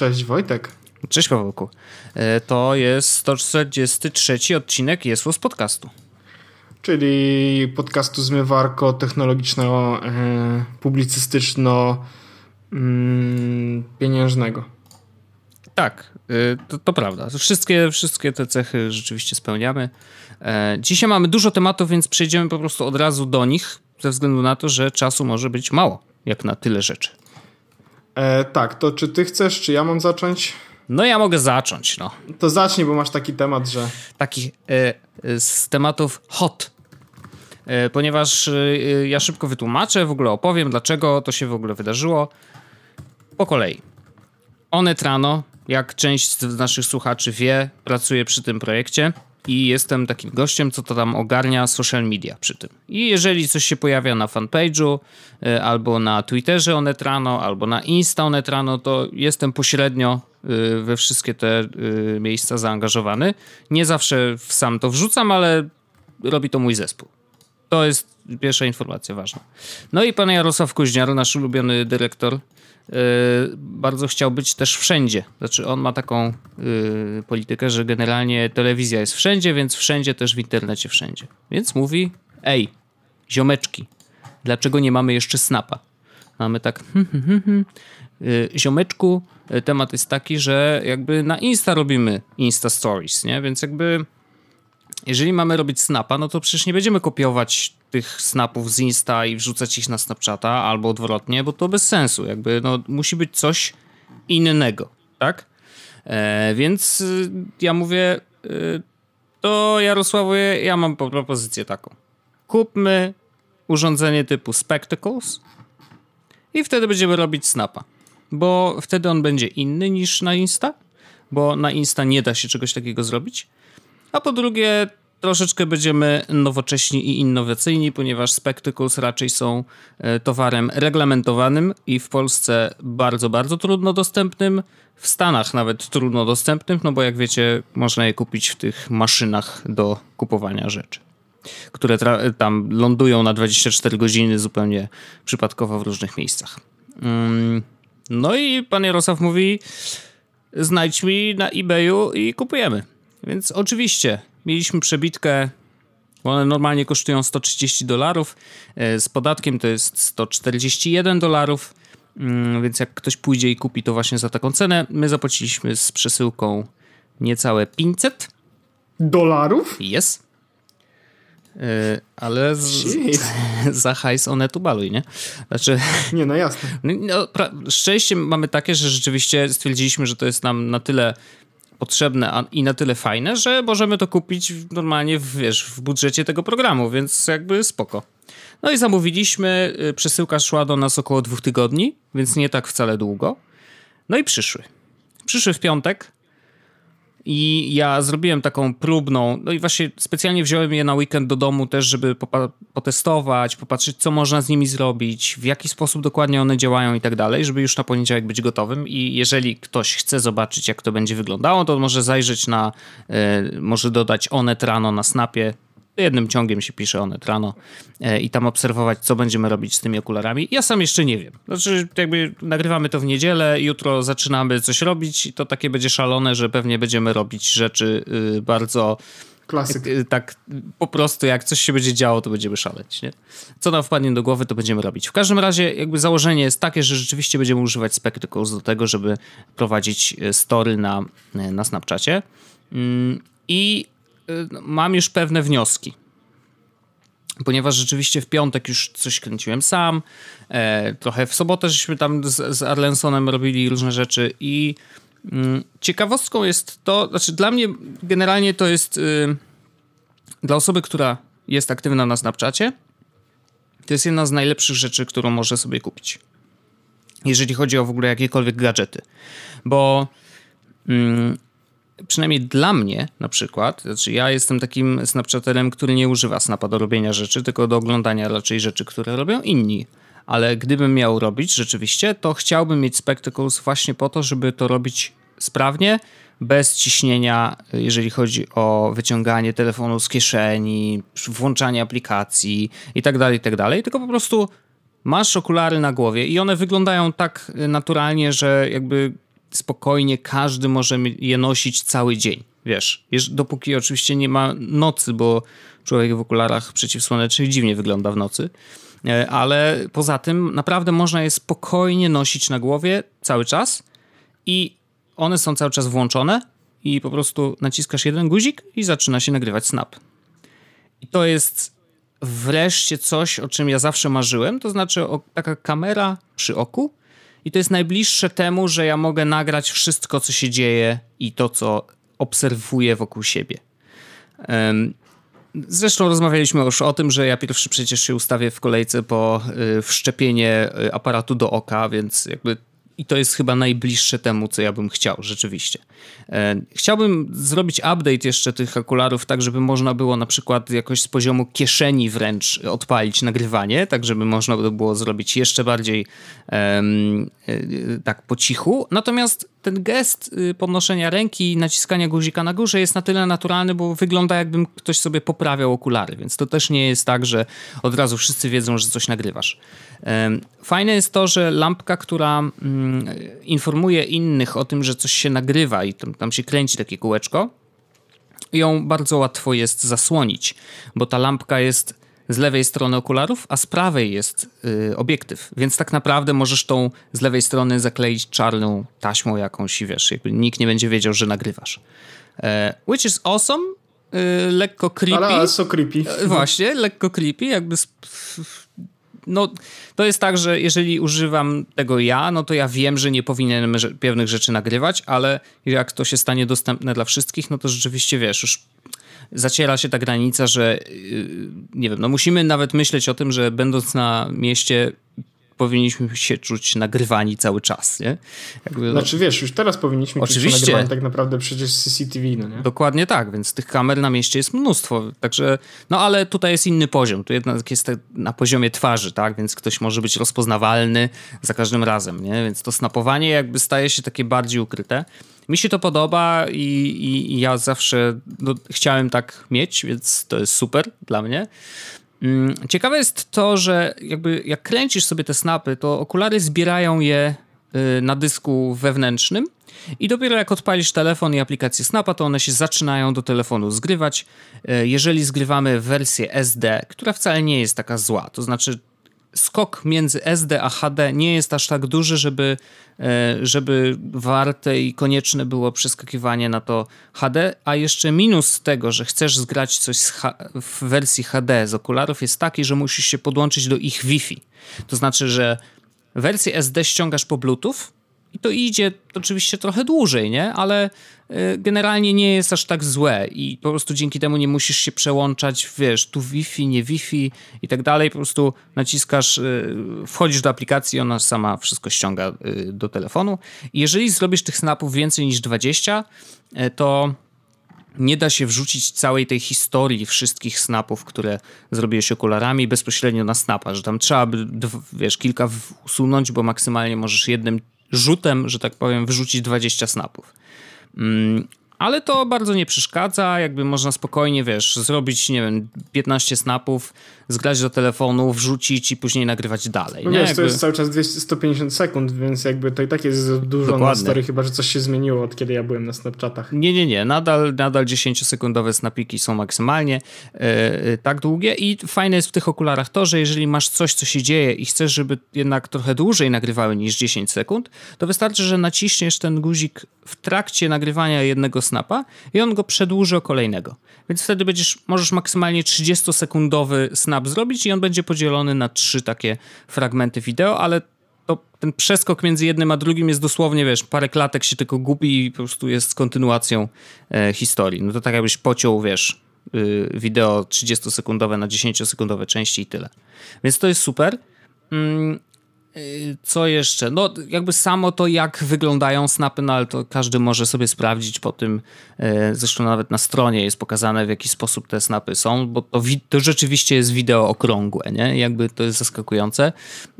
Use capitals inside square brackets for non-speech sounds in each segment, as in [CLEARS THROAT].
Cześć Wojtek. Cześć Pawełku. E, to jest 143 odcinek Jesłos Podcastu. Czyli podcastu zmywarko technologiczno-publicystyczno-pieniężnego. Mm, tak, e, to, to, prawda. Wszystkie, wszystkie te cechy rzeczywiście spełniamy. E, dzisiaj mamy dużo tematów, więc przejdziemy po prostu od razu do nich, ze względu na to, że czasu może być mało, jak na tyle rzeczy. E, tak, to czy ty chcesz, czy ja mam zacząć? No ja mogę zacząć, no. To zacznij, bo masz taki temat, że... Taki e, e z tematów hot. E, ponieważ e, ja szybko wytłumaczę, w ogóle opowiem, dlaczego to się w ogóle wydarzyło. Po kolei. Onet rano, jak część z naszych słuchaczy wie, pracuje przy tym projekcie i jestem takim gościem, co to tam ogarnia social media przy tym. I jeżeli coś się pojawia na fanpage'u, y, albo na Twitterze Onetrano, albo na Insta Onetrano, to jestem pośrednio y, we wszystkie te y, miejsca zaangażowany. Nie zawsze sam to wrzucam, ale robi to mój zespół. To jest pierwsza informacja ważna. No i pan Jarosław Kuźniar, nasz ulubiony dyrektor bardzo chciał być też wszędzie. Znaczy, on ma taką y, politykę, że generalnie telewizja jest wszędzie, więc wszędzie też w internecie wszędzie. Więc mówi: Ej, ziomeczki, dlaczego nie mamy jeszcze snapa? Mamy tak, hmm, hmm, hmm, ziomeczku, temat jest taki, że jakby na Insta robimy Insta Stories, nie? Więc jakby jeżeli mamy robić snapa, no to przecież nie będziemy kopiować tych snapów z Insta i wrzucać ich na Snapchata albo odwrotnie, bo to bez sensu. Jakby no, musi być coś innego, tak? E, więc y, ja mówię, y, to Jarosławie, ja mam propozycję taką. Kupmy urządzenie typu Spectacles i wtedy będziemy robić snapa. Bo wtedy on będzie inny niż na Insta, bo na Insta nie da się czegoś takiego zrobić. A po drugie, troszeczkę będziemy nowocześni i innowacyjni, ponieważ Spectacles raczej są e, towarem reglamentowanym i w Polsce bardzo, bardzo trudno dostępnym. W Stanach nawet trudno dostępnym, no bo jak wiecie, można je kupić w tych maszynach do kupowania rzeczy, które tam lądują na 24 godziny zupełnie przypadkowo w różnych miejscach. Mm, no i pan Jarosław mówi: znajdź mi na eBayu i kupujemy. Więc oczywiście mieliśmy przebitkę, one normalnie kosztują 130 dolarów, e, z podatkiem to jest 141 dolarów, mm, więc jak ktoś pójdzie i kupi to właśnie za taką cenę, my zapłaciliśmy z przesyłką niecałe 500 dolarów? Jest. Ale z, [LAUGHS] za hajs one tu baluj, nie? Znaczy... [LAUGHS] Nie, no jasne. No, no szczęście mamy takie, że rzeczywiście stwierdziliśmy, że to jest nam na tyle potrzebne i na tyle fajne, że możemy to kupić normalnie w, wiesz, w budżecie tego programu, więc jakby spoko. No i zamówiliśmy, y, przesyłka szła do nas około dwóch tygodni, więc nie tak wcale długo. No i przyszły. Przyszły w piątek, i ja zrobiłem taką próbną, no i właśnie specjalnie wziąłem je na weekend do domu też, żeby potestować, popatrzeć, co można z nimi zrobić, w jaki sposób dokładnie one działają i tak dalej, żeby już na poniedziałek być gotowym. I jeżeli ktoś chce zobaczyć, jak to będzie wyglądało, to może zajrzeć na, y, może dodać Onet rano na Snapie, jednym ciągiem się pisze one rano e, i tam obserwować, co będziemy robić z tymi okularami. Ja sam jeszcze nie wiem. Znaczy, jakby nagrywamy to w niedzielę, jutro zaczynamy coś robić i to takie będzie szalone, że pewnie będziemy robić rzeczy y, bardzo... Klasyk. Y, tak po prostu jak coś się będzie działo, to będziemy szaleć, nie? Co nam wpadnie do głowy, to będziemy robić. W każdym razie jakby założenie jest takie, że rzeczywiście będziemy używać Spectacles do tego, żeby prowadzić y, story na, na Snapchacie. Mm, I mam już pewne wnioski. Ponieważ rzeczywiście w piątek już coś kręciłem sam, e, trochę w sobotę żeśmy tam z, z Arlensonem robili różne rzeczy i mm, ciekawostką jest to, znaczy dla mnie generalnie to jest y, dla osoby, która jest aktywna na Snapchacie, to jest jedna z najlepszych rzeczy, którą może sobie kupić. Jeżeli chodzi o w ogóle jakiekolwiek gadżety. Bo mm, przynajmniej dla mnie na przykład, znaczy ja jestem takim Snapchaterem, który nie używa Snapa do robienia rzeczy, tylko do oglądania raczej rzeczy, które robią inni. Ale gdybym miał robić rzeczywiście, to chciałbym mieć Spectacles właśnie po to, żeby to robić sprawnie, bez ciśnienia, jeżeli chodzi o wyciąganie telefonu z kieszeni, włączanie aplikacji itd., tak itd., tak tylko po prostu masz okulary na głowie i one wyglądają tak naturalnie, że jakby spokojnie każdy może je nosić cały dzień. Wiesz, dopóki oczywiście nie ma nocy, bo człowiek w okularach przeciwsłonecznych dziwnie wygląda w nocy. E, ale poza tym naprawdę można je spokojnie nosić na głowie cały czas i one są cały czas włączone i po prostu naciskasz jeden guzik i zaczyna się nagrywać snap. I to jest wreszcie coś, o czym ja zawsze marzyłem, to znaczy taka kamera przy oku i to jest najbliższe temu, że ja mogę nagrać wszystko, co się dzieje i to, co obserwuję wokół siebie. Zresztą rozmawialiśmy już o tym, że ja pierwszy przecież się ustawię w kolejce po y, wszczepienie y, aparatu do oka, więc jakby i to jest chyba najbliższe temu, co ja bym chciał, rzeczywiście. E, chciałbym zrobić update jeszcze tych okularów, tak żeby można było na przykład jakoś z poziomu kieszeni wręcz odpalić nagrywanie, tak żeby można było zrobić jeszcze bardziej um, tak po cichu. Natomiast ten gest y, podnoszenia ręki i naciskania guzika na górze jest na tyle naturalny, bo wygląda jakbym ktoś sobie poprawiał okulary, więc to też nie jest tak, że od razu wszyscy wiedzą, że coś nagrywasz. Fajne jest to, że lampka, która mm, informuje innych o tym, że coś się nagrywa i tam, się kręci takie kółeczko, ją bardzo łatwo jest zasłonić, bo ta lampka jest z lewej strony okularów, a z prawej jest y, obiektyw. Więc tak naprawdę możesz tą z lewej strony zakleić czarną taśmą jakąś i wiesz, jakby nikt nie będzie wiedział, że nagrywasz. E, which is awesome, y, lekko creepy. Ale so creepy. E, właśnie, lekko creepy, jakby no, to jest tak, że jeżeli używam tego ja, no to ja wiem, że nie powinienem pewnych rzeczy nagrywać, ale jak to się stanie dostępne dla wszystkich, no to rzeczywiście wiesz, już zaciera się ta granica, że yy, nie wiem, no musimy nawet myśleć o tym, że będąc na mieście powinniśmy się czuć nagrywani cały czas, nie? Jakby, znaczy wiesz, już teraz powinniśmy Oczywiście. czuć się nagrywani tak naprawdę przecież CCTV, no nie? Dokładnie tak, więc tych kamer na mieście jest mnóstwo, także, no ale tutaj jest inny poziom, tu jednak jest na poziomie twarzy, tak, więc ktoś może być rozpoznawalny za każdym razem, nie? Więc to snapowanie jakby staje się takie bardziej ukryte. Mi się to podoba i, i, i ja zawsze no, chciałem tak mieć, więc to jest super dla mnie. Mm, ciekawe jest to, że jakby jak kręcisz sobie te snapy, to okulary zbierają je y, na dysku wewnętrznym i dopiero jak odpalisz telefon i aplikację Snapa, to one się zaczynają do telefonu zgrywać. Y, jeżeli zgrywamy wersję SD, która wcale nie jest taka zła, to znaczy skok między SD a HD nie jest aż tak duży, żeby, e, żeby warte i konieczne było przeskakiwanie na to HD, a jeszcze minus tego, że chcesz zgrać coś w wersji HD z okularów jest taki, że musisz się podłączyć do ich Wi-Fi. To znaczy, że wersję SD ściągasz po Bluetooth, i to idzie oczywiście trochę dłużej, nie? Ale y, generalnie nie jest aż tak złe i po prostu dzięki temu nie musisz się przełączać, wiesz, tu Wi-Fi, nie Wi-Fi i tak dalej. Po prostu naciskasz, y, wchodzisz do aplikacji, ona sama wszystko ściąga y, do telefonu. I jeżeli zrobisz tych snapów więcej niż 20, to nie da się wrzucić całej tej historii wszystkich snapów, które zrobiłeś okularami bezpośrednio na snapa, że tam trzeba by, wiesz, kilka usunąć, bo maksymalnie możesz jednym rzutem, że tak powiem, wyrzucić 20 snapów. Ale to bardzo nie przeszkadza, jakby można spokojnie, wiesz, zrobić, nie wiem, 15 snapów, zgrać do telefonu, wrzucić i później nagrywać dalej. No nie? wiesz, jakby... to jest cały czas 200, 150 sekund, więc jakby to i tak jest dużo Dokładnie. na story, chyba, że coś się zmieniło od kiedy ja byłem na Snapchatach. Nie, nie, nie, nadal, nadal 10-sekundowe snapiki są maksymalnie yy, tak długie i fajne jest w tych okularach to, że jeżeli masz coś, co się dzieje i chcesz, żeby jednak trochę dłużej nagrywały niż 10 sekund, to wystarczy, że naciśniesz ten guzik w trakcie nagrywania jednego snapa i on go przedłuży o kolejnego. Więc wtedy będziesz, możesz maksymalnie 30-sekundowy snap zrobić i on będzie podzielony na trzy takie fragmenty wideo, ale to, ten przeskok między jednym a drugim jest dosłownie, wiesz, parę klatek się tylko gubi i po prostu jest kontynuacją e, historii. No to tak jakbyś pociął, wiesz, y, wideo 30-sekundowe na 10-sekundowe części i tyle. Więc to jest super. Mm, co jeszcze? No, jakby samo to, jak wyglądają snapy, no ale to każdy może sobie sprawdzić po tym. Y, zresztą nawet na stronie jest pokazane, w jaki sposób te snapy są, bo to, to rzeczywiście jest wideo okrągłe, nie? Jakby to jest zaskakujące,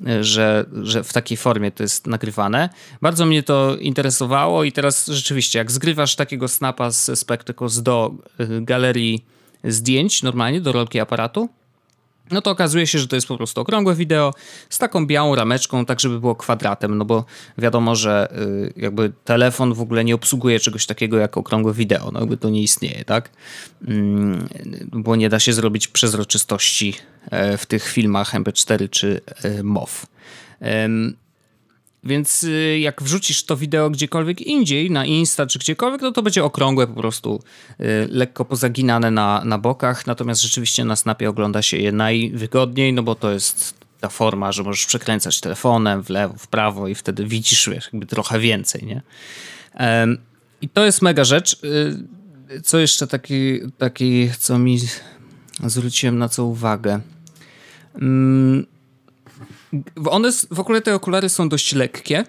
y, że, że w takiej formie to jest nagrywane. Bardzo mnie to interesowało i teraz rzeczywiście, jak zgrywasz takiego snapa z Spectacles do galerii zdjęć, normalnie do rolki aparatu, no to okazuje się, że to jest po prostu okrągłe wideo z taką białą rameczką, tak żeby było kwadratem, no bo wiadomo, że y, jakby telefon w ogóle nie obsługuje czegoś takiego jak okrągłe wideo, no jakby to nie istnieje, tak? Mm, bo nie da się zrobić przezroczystości e, w tych filmach MP4 czy e, MOV. Więc y, jak wrzucisz to wideo gdziekolwiek indziej, na Insta czy gdziekolwiek, no to będzie okrągłe po prostu, y, lekko pozaginane na, na bokach. Natomiast rzeczywiście na Snapie ogląda się je najwygodniej, no bo to jest ta forma, że możesz przekręcać telefonem w lewo, w prawo i wtedy widzisz wiesz, jakby trochę więcej, nie? I to jest mega rzecz. Y, co jeszcze taki, taki co mi zwróciłem na co uwagę? Mm, one, w ogóle te okulary są dość lekkie.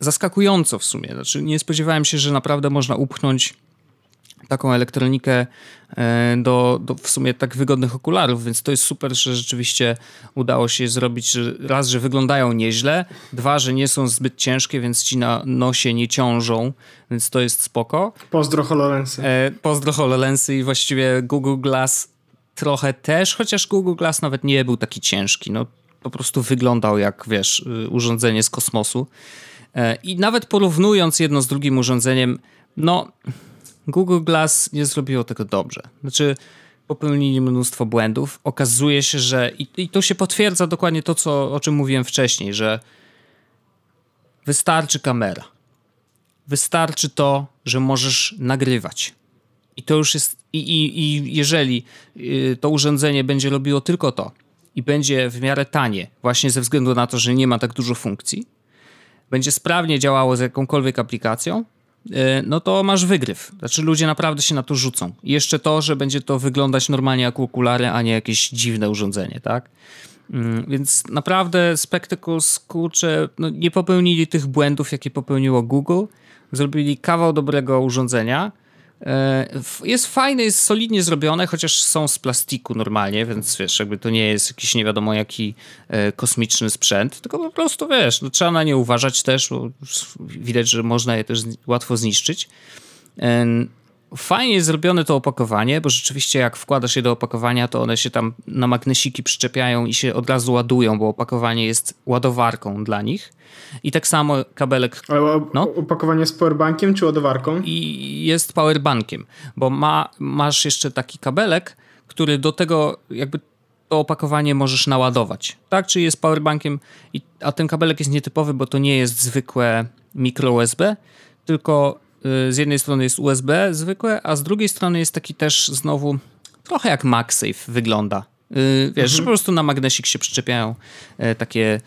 Zaskakująco w sumie. Znaczy, nie spodziewałem się, że naprawdę można upchnąć taką elektronikę e, do, do w sumie tak wygodnych okularów, więc to jest super, że rzeczywiście udało się zrobić że raz, że wyglądają nieźle, dwa, że nie są zbyt ciężkie, więc ci na nosie nie ciążą, więc to jest spoko. Pozdro HoloLensy. E, pozdro HoloLensy i właściwie Google Glass trochę też, chociaż Google Glass nawet nie był taki ciężki. No, po prostu wyglądał jak, wiesz, y, urządzenie z kosmosu. E, I nawet porównując jedno z drugim urządzeniem, no, Google Glass nie zrobiło tego dobrze. Znaczy, popełnili mnóstwo błędów. Okazuje się, że i, i to się potwierdza dokładnie to, co, o czym mówiłem wcześniej, że wystarczy kamera. Wystarczy to, że możesz nagrywać. I to już jest. I, i, i jeżeli y, to urządzenie będzie robiło tylko to, i będzie w miarę tanie, właśnie ze względu na to, że nie ma tak dużo funkcji, będzie sprawnie działało z jakąkolwiek aplikacją, e, no to masz wygryw. Znaczy ludzie naprawdę się na to rzucą. I jeszcze to, że będzie to wyglądać normalnie jak okulary, a nie jakieś dziwne urządzenie, tak? Mm, więc naprawdę Spectacles, kurczę, no nie popełnili tych błędów, jakie popełniło Google. Zrobili kawał dobrego urządzenia, jest fajne, jest solidnie zrobione, chociaż są z plastiku normalnie, więc wiesz, jakby to nie jest jakiś nie wiadomo jaki e, kosmiczny sprzęt, tylko po prostu wiesz, no, trzeba na nie uważać też, bo widać, że można je też łatwo zniszczyć. Fajnie jest zrobione to opakowanie, bo rzeczywiście jak wkładasz je do opakowania, to one się tam na magnesiki przyczepiają i się od razu ładują, bo opakowanie jest ładowarką dla nich. I tak samo kabelek. Ale no? opakowanie z powerbankiem czy ładowarką? I jest powerbankiem, bo ma, masz jeszcze taki kabelek, który do tego jakby to opakowanie możesz naładować. Tak, czy jest powerbankiem, a ten kabelek jest nietypowy, bo to nie jest zwykłe mikro USB, tylko z jednej strony jest USB zwykłe, a z drugiej strony jest taki też znowu trochę jak MagSafe wygląda. Y, wiesz, mhm. że po prostu na magnesik się przyczepiają e, takie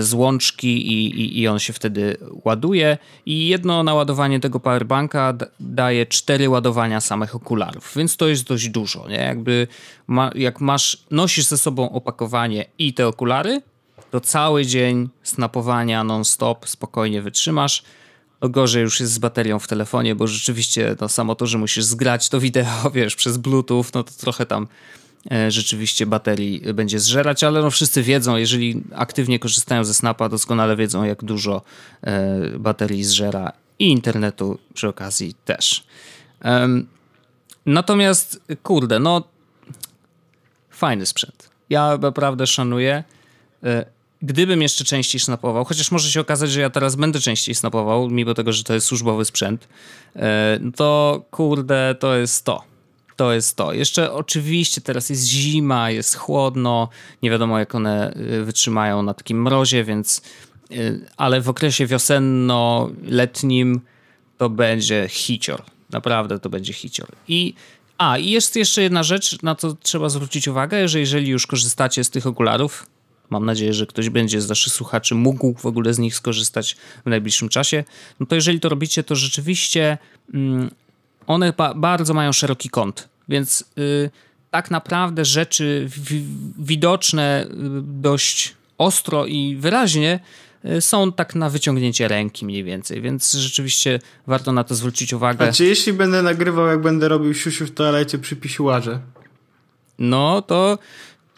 złączki i, i, i on się wtedy ładuje i jedno naładowanie tego powerbanka daje cztery ładowania samych okularów, więc to jest dość dużo, nie? Jakby ma, jak masz, nosisz ze sobą opakowanie i te okulary, to cały dzień snapowania non-stop spokojnie wytrzymasz. No gorzej już jest z baterią w telefonie, bo rzeczywiście no, samo to, że musisz zgrać to wideo, [LAUGHS] wiesz, przez bluetooth, no to trochę tam E, rzeczywiście baterii będzie zżerać, ale no wszyscy wiedzą, jeżeli aktywnie korzystają ze Snapa, doskonale wiedzą, jak dużo e, baterii zżera i internetu przy okazji też. Natomiast, kurde, no fajny sprzęt. Ja naprawdę szanuję. E, gdybym jeszcze częściej snapował, chociaż może się okazać, że ja teraz będę częściej snapował, mimo tego, że to jest służbowy sprzęt, to kurde, to jest to to jest to. Jeszcze oczywiście teraz jest zima, jest chłodno, nie wiadomo jak one y, wytrzymają na takim mrozie, więc y, ale w okresie wiosenno-letnim to będzie hicior. Naprawdę to będzie hicior. I a, i jest jeszcze jedna rzecz, na co trzeba zwrócić uwagę, że jeżeli już korzystacie z tych okularów, mam nadzieję, że ktoś będzie z naszych słuchaczy mógł w ogóle z nich skorzystać w najbliższym czasie, no to jeżeli to robicie, to rzeczywiście mm, one ba bardzo mają szeroki kąt, więc y, tak naprawdę rzeczy widoczne y, dość ostro i wyraźnie y, są tak na wyciągnięcie ręki mniej więcej, więc rzeczywiście warto na to zwrócić uwagę. A czy jeśli będę nagrywał, jak będę robił siusiu w toalecie przy pisiuarze? No to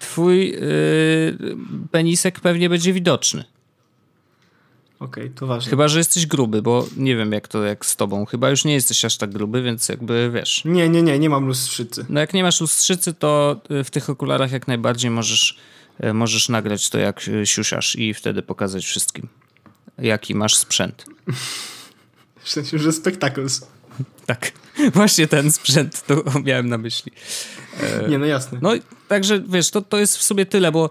twój yy, penisek pewnie będzie widoczny. Okej, okay, to ważne. Chyba, że jesteś gruby, bo nie wiem jak to jak z tobą. Chyba już nie jesteś aż tak gruby, więc jakby wiesz. Nie, nie, nie, nie mam lustrzycy. No jak nie masz lustrzycy, to y, w tych okularach jak najbardziej możesz, y, możesz nagrać to jak y, siusiasz i wtedy pokazać wszystkim, jaki masz sprzęt. [LAUGHS] W sensie, że spektakls. Tak, [LAUGHS] właśnie ten sprzęt to [LAUGHS] miałem na myśli. Nie, no jasne. No, także wiesz, to, to jest w sobie tyle, bo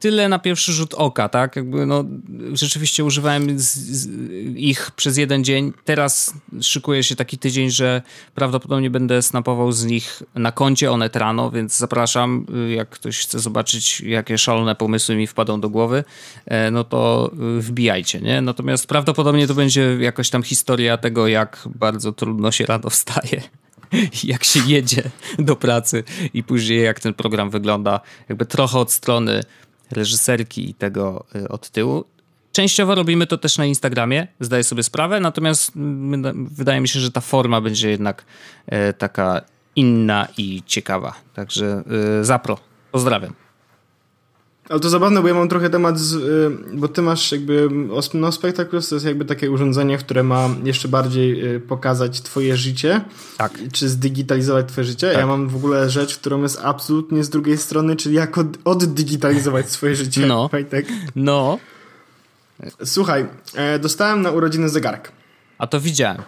tyle na pierwszy rzut oka, tak? Jakby no, rzeczywiście używałem z, z ich przez jeden dzień. Teraz szykuje się taki tydzień, że prawdopodobnie będę snapował z nich na koncie Onet rano, więc zapraszam, jak ktoś chce zobaczyć, jakie szalone pomysły mi wpadą do głowy, e, no to e, wbijajcie, nie? Natomiast prawdopodobnie to będzie jakoś tam historia tego, jak bardzo trudno się rano wstaje jak się jedzie do pracy i później jak ten program wygląda, jakby trochę od strony reżyserki i tego y, od tyłu. Częściowo robimy to też na Instagramie, zdaję sobie sprawę, natomiast wydaje mi się, że ta forma będzie jednak e, taka inna i ciekawa. Także e, zapro, pozdrawiam. Ale to zabawne, bo ja mam trochę temat, z, y, bo ty masz jakby, no Spectacles to jest jakby takie urządzenie, które ma jeszcze bardziej y, pokazać twoje życie. Tak. Czy zdigitalizować twoje życie. Tak. Ja mam w ogóle rzecz, którą jest absolutnie z drugiej strony, czyli jak od, oddigitalizować [LAUGHS] swoje życie. No. No. Słuchaj, e, dostałem na urodziny zegarek. A to widziałem.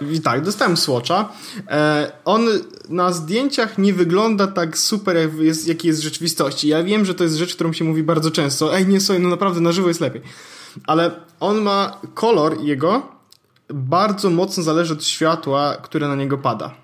I tak, dostałem Swatcha. E, on na zdjęciach nie wygląda tak super, jak jest, jaki jest w rzeczywistości. Ja wiem, że to jest rzecz, którą się mówi bardzo często. Ej, nie, słuchaj, no naprawdę na żywo jest lepiej. Ale on ma kolor jego bardzo mocno zależy od światła, które na niego pada.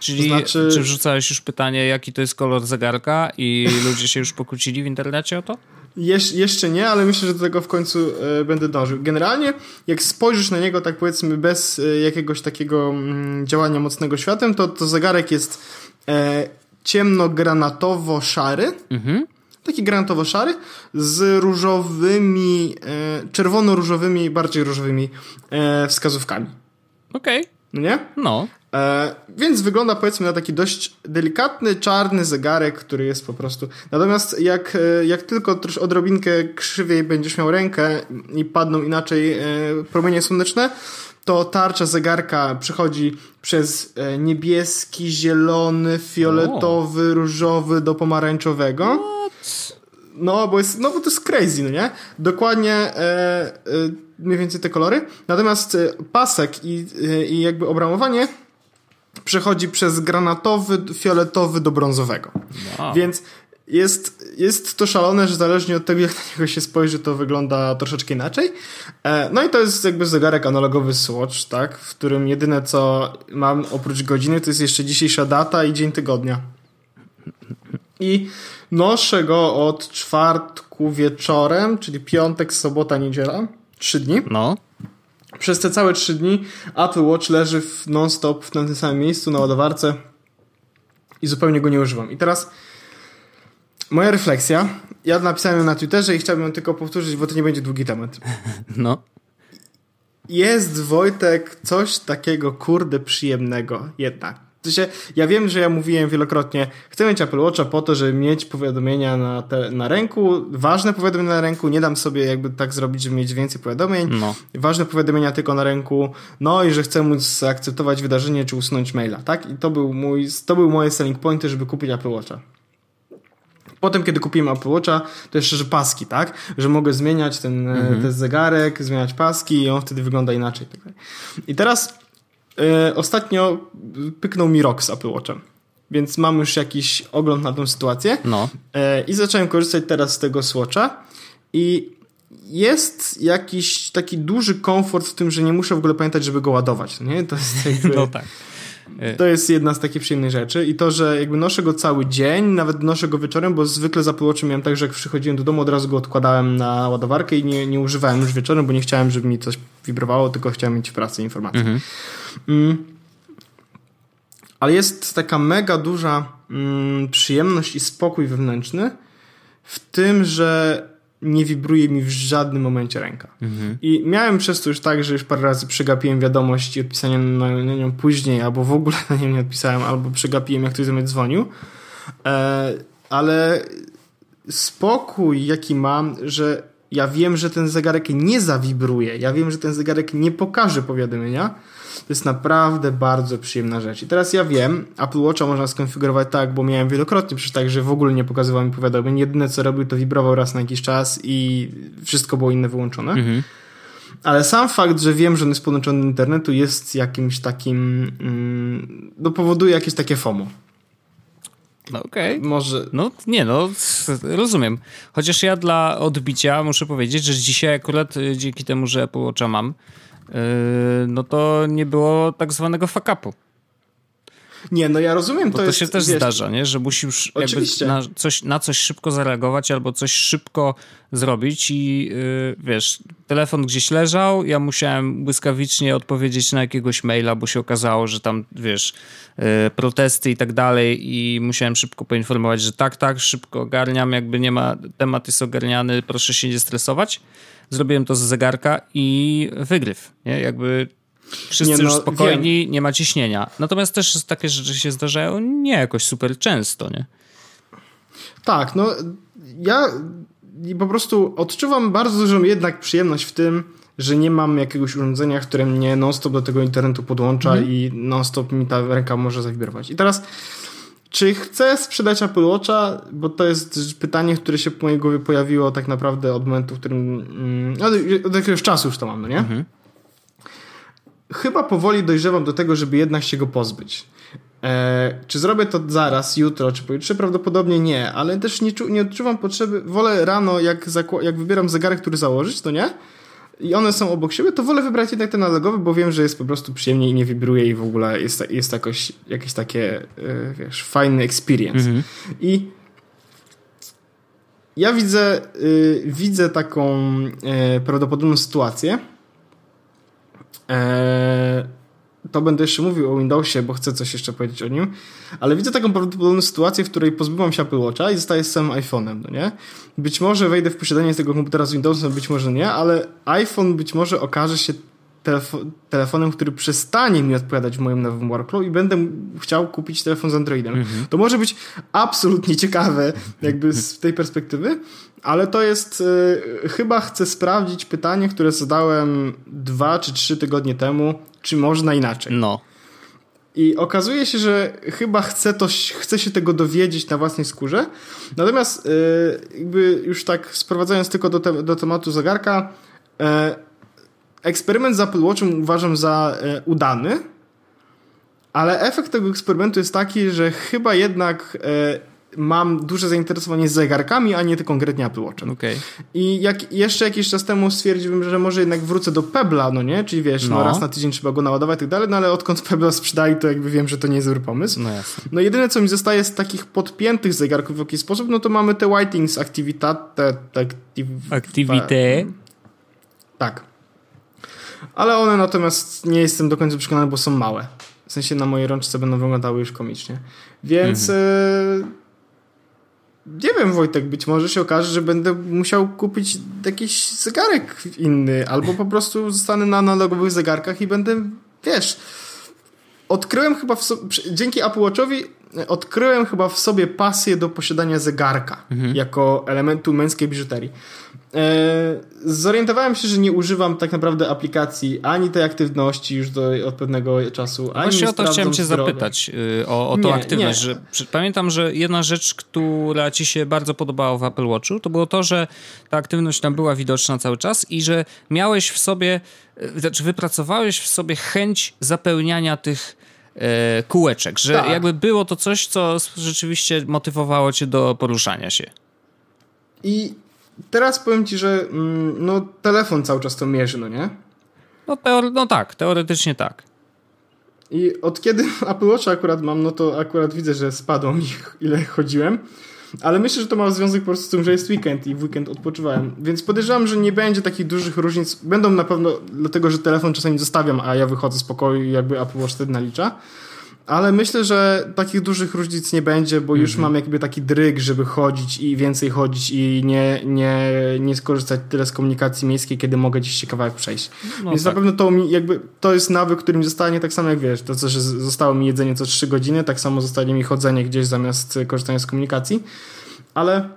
Czyli znaczy... czy wrzucałeś już pytanie, jaki to jest kolor zegarka i ludzie się już pokłócili w internecie o to? Jesz jeszcze nie, ale myślę, że do tego w końcu e, będę dążył. Generalnie, jak spojrzysz na niego, tak powiedzmy, bez e, jakiegoś takiego mm, działania mocnego światłem, to, to zegarek jest e, ciemno-granatowo-szary. Mhm. Taki granatowo-szary z różowymi, e, czerwono-różowymi, bardziej różowymi e, wskazówkami. Okej. Okay. No nie? No. E, więc wygląda powiedzmy na taki dość delikatny, czarny zegarek, który jest po prostu. Natomiast jak, e, jak tylko trosz odrobinkę krzywiej będziesz miał rękę i padną inaczej e, promienie słoneczne, to tarcza zegarka przechodzi przez niebieski, zielony, fioletowy, różowy do pomarańczowego. No, bo jest, no bo to jest crazy, no nie? Dokładnie e, e, mniej więcej te kolory. Natomiast pasek i, i jakby obramowanie przechodzi przez granatowy, fioletowy do brązowego. Wow. Więc jest, jest to szalone, że zależnie od tego, jak na niego się spojrzy, to wygląda troszeczkę inaczej. E, no i to jest jakby zegarek analogowy Swatch, tak? W którym jedyne co mam oprócz godziny to jest jeszcze dzisiejsza data i dzień tygodnia. I noszę go od czwartku wieczorem, czyli piątek, sobota, niedziela. Trzy dni. No. Przez te całe trzy dni Apple Watch leży non-stop w tym samym miejscu na ładowarce i zupełnie go nie używam. I teraz moja refleksja. Ja napisałem ją na Twitterze i chciałbym ją tylko powtórzyć, bo to nie będzie długi temat. [LAUGHS] No. Jest Wojtek coś takiego kurde przyjemnego jednak w sensie, ja wiem, że ja mówiłem wielokrotnie, chcę mieć Apple Watcha po to, żeby mieć powiadomienia na, te, na ręku, ważne powiadomienia na ręku, nie dam sobie jakby tak zrobić, żeby mieć więcej powiadomień, no. ważne powiadomienia tylko na ręku, no i że chcę móc zaakceptować wydarzenie czy usunąć maila, tak? I to był mój, to był moje selling pointy, żeby kupić Apple Watcha. Potem, kiedy kupiłem Apple Watcha, to jeszcze, że paski, tak? Że mogę zmieniać ten, mhm. ten zegarek, zmieniać paski i on wtedy wygląda inaczej. Tak I teraz E, ostatnio pyknął mi rok z Apple Watchem. Więc mam już jakiś ogląd na tę sytuację. No. E, I zacząłem korzystać teraz z tego Swatcha. I jest jakiś taki duży komfort w tym, że nie muszę w ogóle pamiętać, żeby go ładować. Nie? To jest [LAUGHS] jakby... No tak. To jest jedna z takich przyjemnych rzeczy i to, że jakby noszę go cały dzień, nawet noszę go wieczorem, bo zwykle za Apple miałem tak, że jak przychodziłem do domu, od razu go odkładałem na ładowarkę i nie, nie używałem już wieczorem, bo nie chciałem, żeby mi coś wibrowało, tylko chciałem mieć w pracy informacje. Mhm. Mm. Ale jest taka mega duża mm, przyjemność i spokój wewnętrzny w tym, że nie wibruje mi w żadnym momencie ręka. Mhm. I miałem przez to już tak, że już parę razy przegapiłem wiadomość i odpisanie na, nią później, albo w ogóle na nią nie odpisałem, albo przegapiłem, jak ktoś do mnie dzwonił. E, ale spokój, jaki mam, że ja wiem, że ten zegarek nie zawibruje, ja wiem, że ten zegarek nie pokaże powiadomienia. To jest naprawdę bardzo przyjemna rzecz. I teraz ja wiem, Apple Watcha można skonfigurować tak, bo miałem wielokrotnie przecież tak, że w ogóle nie pokazywał mi powiadomień. Jedyne co robił, to wibrował raz na jakiś czas i wszystko było inne wyłączone. Mhm. Ale sam fakt, że wiem, że on jest podłączony do internetu jest jakimś takim, mm, no powoduje jakieś takie FOMO. No okej. Może, No nie, no rozumiem. Chociaż ja dla odbicia muszę powiedzieć, że dzisiaj akurat y, dzięki temu, że Apple Watcha mam, no to nie było tak zwanego fuck upu. Nie, no ja rozumiem, Bo to, to, jest, się też wiesz, zdarza, nie? że musisz Oczywiście. na coś, na coś szybko zareagować albo coś szybko zrobić i yy, wiesz, telefon gdzieś leżał, ja musiałem błyskawicznie odpowiedzieć na jakiegoś maila, bo się okazało, że tam, wiesz, yy, protesty i tak dalej i musiałem szybko poinformować, że tak, tak, szybko ogarniam, jakby nie ma, temat jest ogarniany, proszę się nie stresować. Zrobiłem to z zegarka i wygryw, nie? Jakby Wszyscy Nie, no, już spokojni, nie ma ciśnienia. Natomiast też takie rzeczy się zdarzają nie jakoś super często, nie? Tak, no ja po prostu odczuwam bardzo dużą jednak przyjemność w tym, że nie mam jakiegoś urządzenia, które mnie non-stop do tego internetu podłącza Mhm. i non-stop mi ta ręka może zawibrować. I teraz, czy chcę sprzedać Apple Watcha? Bo to jest pytanie, które się w mojej głowie pojawiło tak naprawdę od momentu, w którym... mm, Od, od jakiegoś czasu już to mam, no nie? Mhm. Chyba powoli dojrzewam do tego, żeby jednak się go pozbyć. E, czy zrobię to zaraz, jutro, czy pojutrze? Prawdopodobnie nie, ale też nie, czu, nie odczuwam potrzeby. Wolę rano, jak, zakła- jak wybieram zegarek, który założyć, to nie? I one są obok siebie, to wolę wybrać jednak ten analogowy, bo wiem, że jest po prostu przyjemnie i nie wibruje i w ogóle jest, jest jakoś, jakieś takie, e, wiesz, fajny experience. Mhm. I ja widzę, y, widzę taką e, prawdopodobną sytuację. E, to będę jeszcze mówił o Windowsie, bo chcę coś jeszcze powiedzieć o nim. Ale widzę taką prawdopodobną sytuację, w której pozbyłam się Apple Watcha i zostaję z samym iPhone'em, no nie? Być może wejdę w posiadanie tego komputera z Windowsem, być może nie, ale iPhone być może okaże się telefo- telefonem, który przestanie mi odpowiadać w moim nowym workflow i będę chciał kupić telefon z Androidem. To może być absolutnie ciekawe jakby z tej perspektywy, ale to jest y, chyba chcę sprawdzić pytanie, które zadałem dwa czy trzy tygodnie temu, czy można inaczej. No. I okazuje się, że chyba chcę, to, chcę się tego dowiedzieć na własnej skórze. Natomiast yy, jakby już tak sprowadzając tylko do, te, do tematu zegarka, yy, eksperyment z Apple Watchem uważam za yy, udany, ale efekt tego eksperymentu jest taki, że chyba jednak yy, mam duże zainteresowanie zegarkami, a nie tylko konkretnie Apple Watchem. Okej. I jak jeszcze jakiś czas temu stwierdziłem, że może jednak wrócę do Pebla, no nie? Czyli wiesz, no, No. raz na tydzień trzeba go naładować i tak dalej, no ale odkąd [LAUGHS] Pebla sprzedali, to jakby wiem, że to nie jest dobry pomysł. No jasne. No jedyne, co mi zostaje z takich podpiętych zegarków w jakiś sposób, no to mamy te Whitings Activitate. Activ... Activity. Tak. Ale one natomiast nie jestem do końca przekonany, bo są małe. W sensie na mojej rączce będą wyglądały już komicznie. Więc e, nie wiem, Wojtek, być może się okaże, że będę musiał kupić jakiś zegarek inny, albo po prostu zostanę na analogowych zegarkach i będę, wiesz, odkryłem chyba w dzięki Apple Watchowi odkryłem chyba w sobie pasję do posiadania zegarka jako elementu męskiej biżuterii. E, zorientowałem się, że nie używam tak naprawdę aplikacji ani tej aktywności już do, od pewnego czasu, ani Właśnie nie o to chciałem cię zdrowia. zapytać, y, o, o tą Nie, aktywność. nie. Że, pamiętam, że jedna rzecz, która ci się bardzo podobała w Apple Watchu, to było to, że ta aktywność tam była widoczna cały czas i że miałeś w sobie, y, znaczy wypracowałeś w sobie chęć zapełniania tych kółeczek, że Tak. jakby było to coś, co rzeczywiście motywowało cię do poruszania się. I teraz powiem ci, że mm, no, telefon cały czas to mierzy, no nie? No, teore- no tak, teoretycznie tak. I od kiedy [LAUGHS] Apple Watch akurat mam, no to akurat widzę, że spadło mi [LAUGHS] ile chodziłem. Ale myślę, że to ma związek po prostu z tym, że jest weekend i w weekend odpoczywałem. Więc podejrzewam, że nie będzie takich dużych różnic. Będą na pewno dlatego, że telefon czasami zostawiam, a ja wychodzę z pokoju i jakby Apple Watch wtedy nalicza. Ale myślę, że takich dużych różnic nie będzie, bo już mam jakby taki dryg, żeby chodzić i więcej chodzić i nie, nie, nie skorzystać tyle z komunikacji miejskiej, kiedy mogę gdzieś się kawałek przejść. No Więc tak. na pewno to mi jakby, to jest nawyk, który mi zostanie tak samo jak wiesz, to co, że zostało mi jedzenie co 3 godziny, tak samo zostanie mi chodzenie gdzieś zamiast korzystania z komunikacji. Ale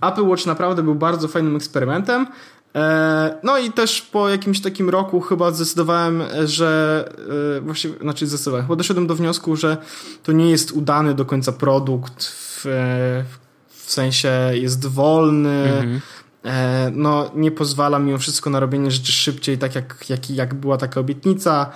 Apple Watch naprawdę był bardzo fajnym eksperymentem. E, no i też po jakimś takim roku chyba zdecydowałem, że e, właściwie, znaczy zdecydowałem, chyba doszedłem do wniosku, że to nie jest udany do końca produkt w, w sensie jest wolny, mhm. E, no nie pozwala mimo wszystko na robienie rzeczy szybciej, tak jak, jak, jak była taka obietnica.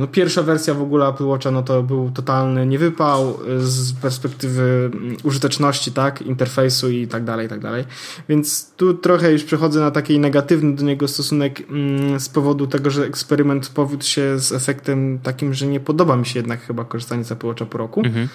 No, pierwsza wersja w ogóle Apple Watcha no to był totalny niewypał z perspektywy mm, użyteczności, tak, interfejsu i tak dalej, i tak dalej. Więc tu trochę już przechodzę na taki negatywny do niego stosunek mm, z powodu tego, że eksperyment powiódł się z efektem takim, że nie podoba mi się jednak chyba korzystanie z Apple Watcha po roku. Mhm.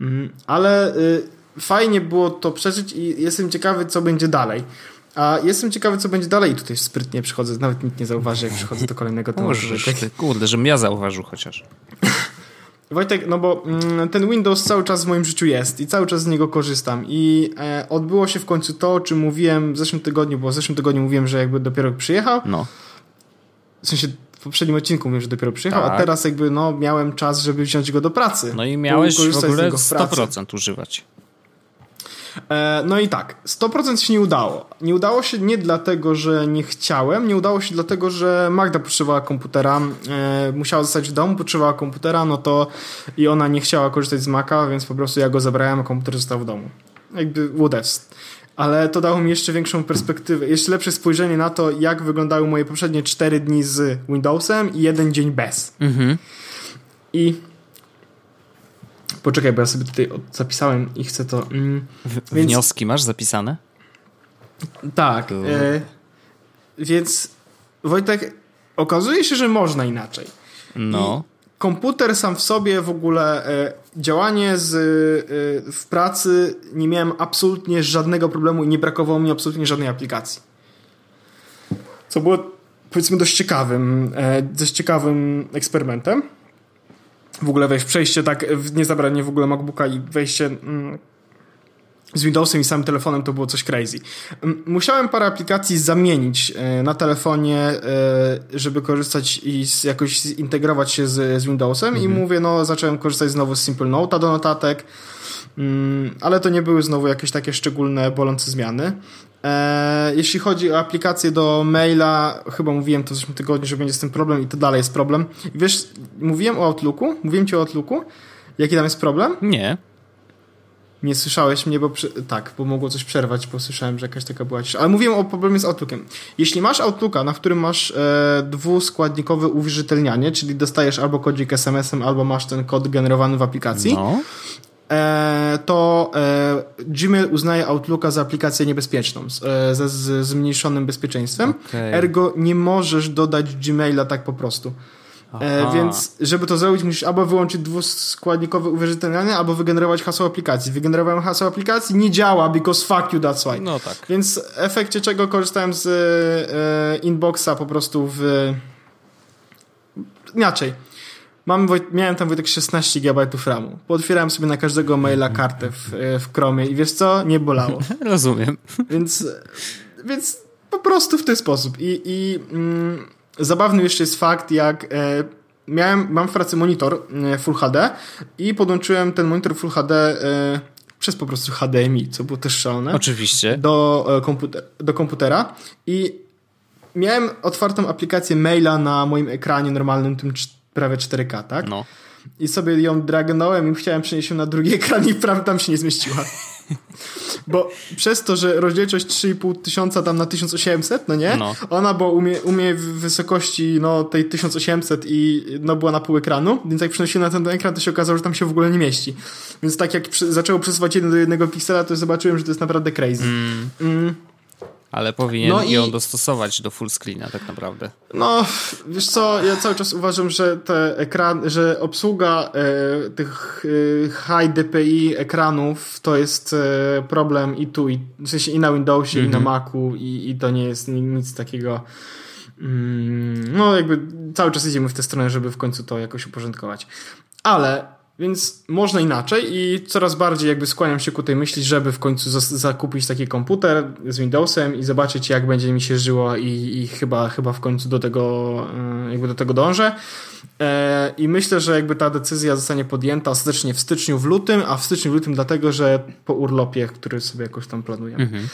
Mm, ale y, fajnie było to przeżyć i jestem ciekawy, co będzie dalej. A jestem ciekawy, co będzie dalej. I tutaj sprytnie przychodzę, nawet nikt nie zauważy, jak przychodzę do kolejnego tematu. Może, ty, kurde, żebym ja zauważył chociaż. [LAUGHS] Wojtek, no bo mm, ten Windows cały czas w moim życiu jest i cały czas z niego korzystam i e, odbyło się w końcu to, o czym mówiłem w zeszłym tygodniu, bo w zeszłym tygodniu mówiłem, że jakby dopiero przyjechał. No. W sensie w poprzednim odcinku mówiłem, że dopiero przyjechał, tak. a teraz jakby no miałem czas, żeby wziąć go do pracy. No i miałeś w ogóle 100% używać. E, no i tak, 100% się nie udało. Nie udało się nie dlatego, że nie chciałem, nie udało się dlatego, że Magda potrzebowała komputera, e, musiała zostać w domu, potrzebowała komputera, no to i ona nie chciała korzystać z Maca, więc po prostu ja go zabrałem, a komputer został w domu. Jakby whatevs. Ale to dało mi jeszcze większą perspektywę, jeszcze lepsze spojrzenie na to, jak wyglądały moje poprzednie 4 dni z Windowsem i jeden dzień bez. Mhm. I Poczekaj, bo ja sobie tutaj zapisałem i chcę to. Mm, w, więc... Wnioski masz zapisane? Tak. E, więc Wojtek, okazuje się, że można inaczej. No. I komputer sam w sobie w ogóle e, działanie z, e, w pracy nie miałem absolutnie żadnego problemu i nie brakowało mi absolutnie żadnej aplikacji. Co było powiedzmy dość ciekawym, e, dość ciekawym eksperymentem w ogóle wejść, przejście tak, nie zabranie w ogóle MacBooka i wejście mm, z Windowsem i samym telefonem to było coś crazy. Musiałem parę aplikacji zamienić e, na telefonie, e, żeby korzystać i jakoś zintegrować się z, z Windowsem mhm. i mówię, no zacząłem korzystać znowu z Simple Note'a do notatek, mm, ale to nie były znowu jakieś takie szczególne, bolące zmiany. E, jeśli chodzi o aplikację do maila, chyba mówiłem to w zeszłym tygodniu, że będzie z tym problem i to dalej jest problem. Wiesz, mówiłem o Outlooku, mówiłem ci o Outlooku, jaki tam jest problem? Nie. Nie słyszałeś mnie, bo przy... tak, bo mogło coś przerwać, bo słyszałem, że jakaś taka była cisza. Ale mówiłem o problemie z Outlookiem. Jeśli masz Outlooka, na którym masz e, dwuskładnikowe uwierzytelnianie, czyli dostajesz albo kodzik SMS-em, albo masz ten kod generowany w aplikacji, no. E, to e, Gmail uznaje Outlooka za aplikację niebezpieczną, e, ze zmniejszonym bezpieczeństwem. Okay. Ergo nie możesz dodać Gmaila tak po prostu. Aha. Więc żeby to zrobić, musisz albo wyłączyć dwuskładnikowe uwierzytelnianie, albo wygenerować hasło aplikacji. Wygenerowałem hasło aplikacji, nie działa, because fuck you, that's why. No tak. Więc w efekcie czego korzystałem z e, inboxa po prostu w... Inaczej Mam, miałem tam Wojtek 16 GB RAMu. Pootwierałem sobie na każdego maila kartę w, w Chromie i wiesz co? Nie bolało. [LAUGHS] Rozumiem. Więc, więc po prostu w ten sposób. I, i mm, zabawny jeszcze jest fakt, jak e, miałem, mam w pracy monitor e, Full HD i podłączyłem ten monitor Full HD e, przez po prostu HDMI, co było też szalone. Oczywiście. Do, e, komputer, do komputera i miałem otwartą aplikację maila na moim ekranie normalnym, tym prawie 4K, tak? No. I sobie ją dragnąłem i chciałem przenieść ją na drugi [LAUGHS] ekran i prawie tam się nie zmieściła. Bo przez to, że rozdzielczość 3,5 tysiąca tam na 1800, no nie? No. Ona była umie, umie w wysokości no, tej 1800 i no, była na pół ekranu, więc jak przenosiłem na ten ekran, to się okazało, że tam się w ogóle nie mieści. Więc tak jak przy, zaczęło przesuwać jeden do jednego piksela, to zobaczyłem, że to jest naprawdę crazy. Mm. Mm. Ale powinien no ją i... dostosować do full screena tak naprawdę. No, wiesz co, ja cały czas uważam, że te ekran, że obsługa e, tych e, high DPI ekranów to jest e, problem i tu, i, w sensie i na Windowsie, mm -hmm. i na mhm. Macu i, i to nie jest nic takiego mm, no jakby cały czas idziemy w tę stronę, żeby w końcu to jakoś uporządkować. Ale Więc można inaczej i coraz bardziej jakby skłaniam się ku tej myśli, żeby w końcu zakupić taki komputer z Windowsem i zobaczyć jak będzie mi się żyło i, i chyba, chyba w końcu do tego e, jakby do tego dążę. E, I myślę, że jakby ta decyzja zostanie podjęta ostatecznie w styczniu, w lutym, a w styczniu, w lutym dlatego, że po urlopie, który sobie jakoś tam planuję. Mhm.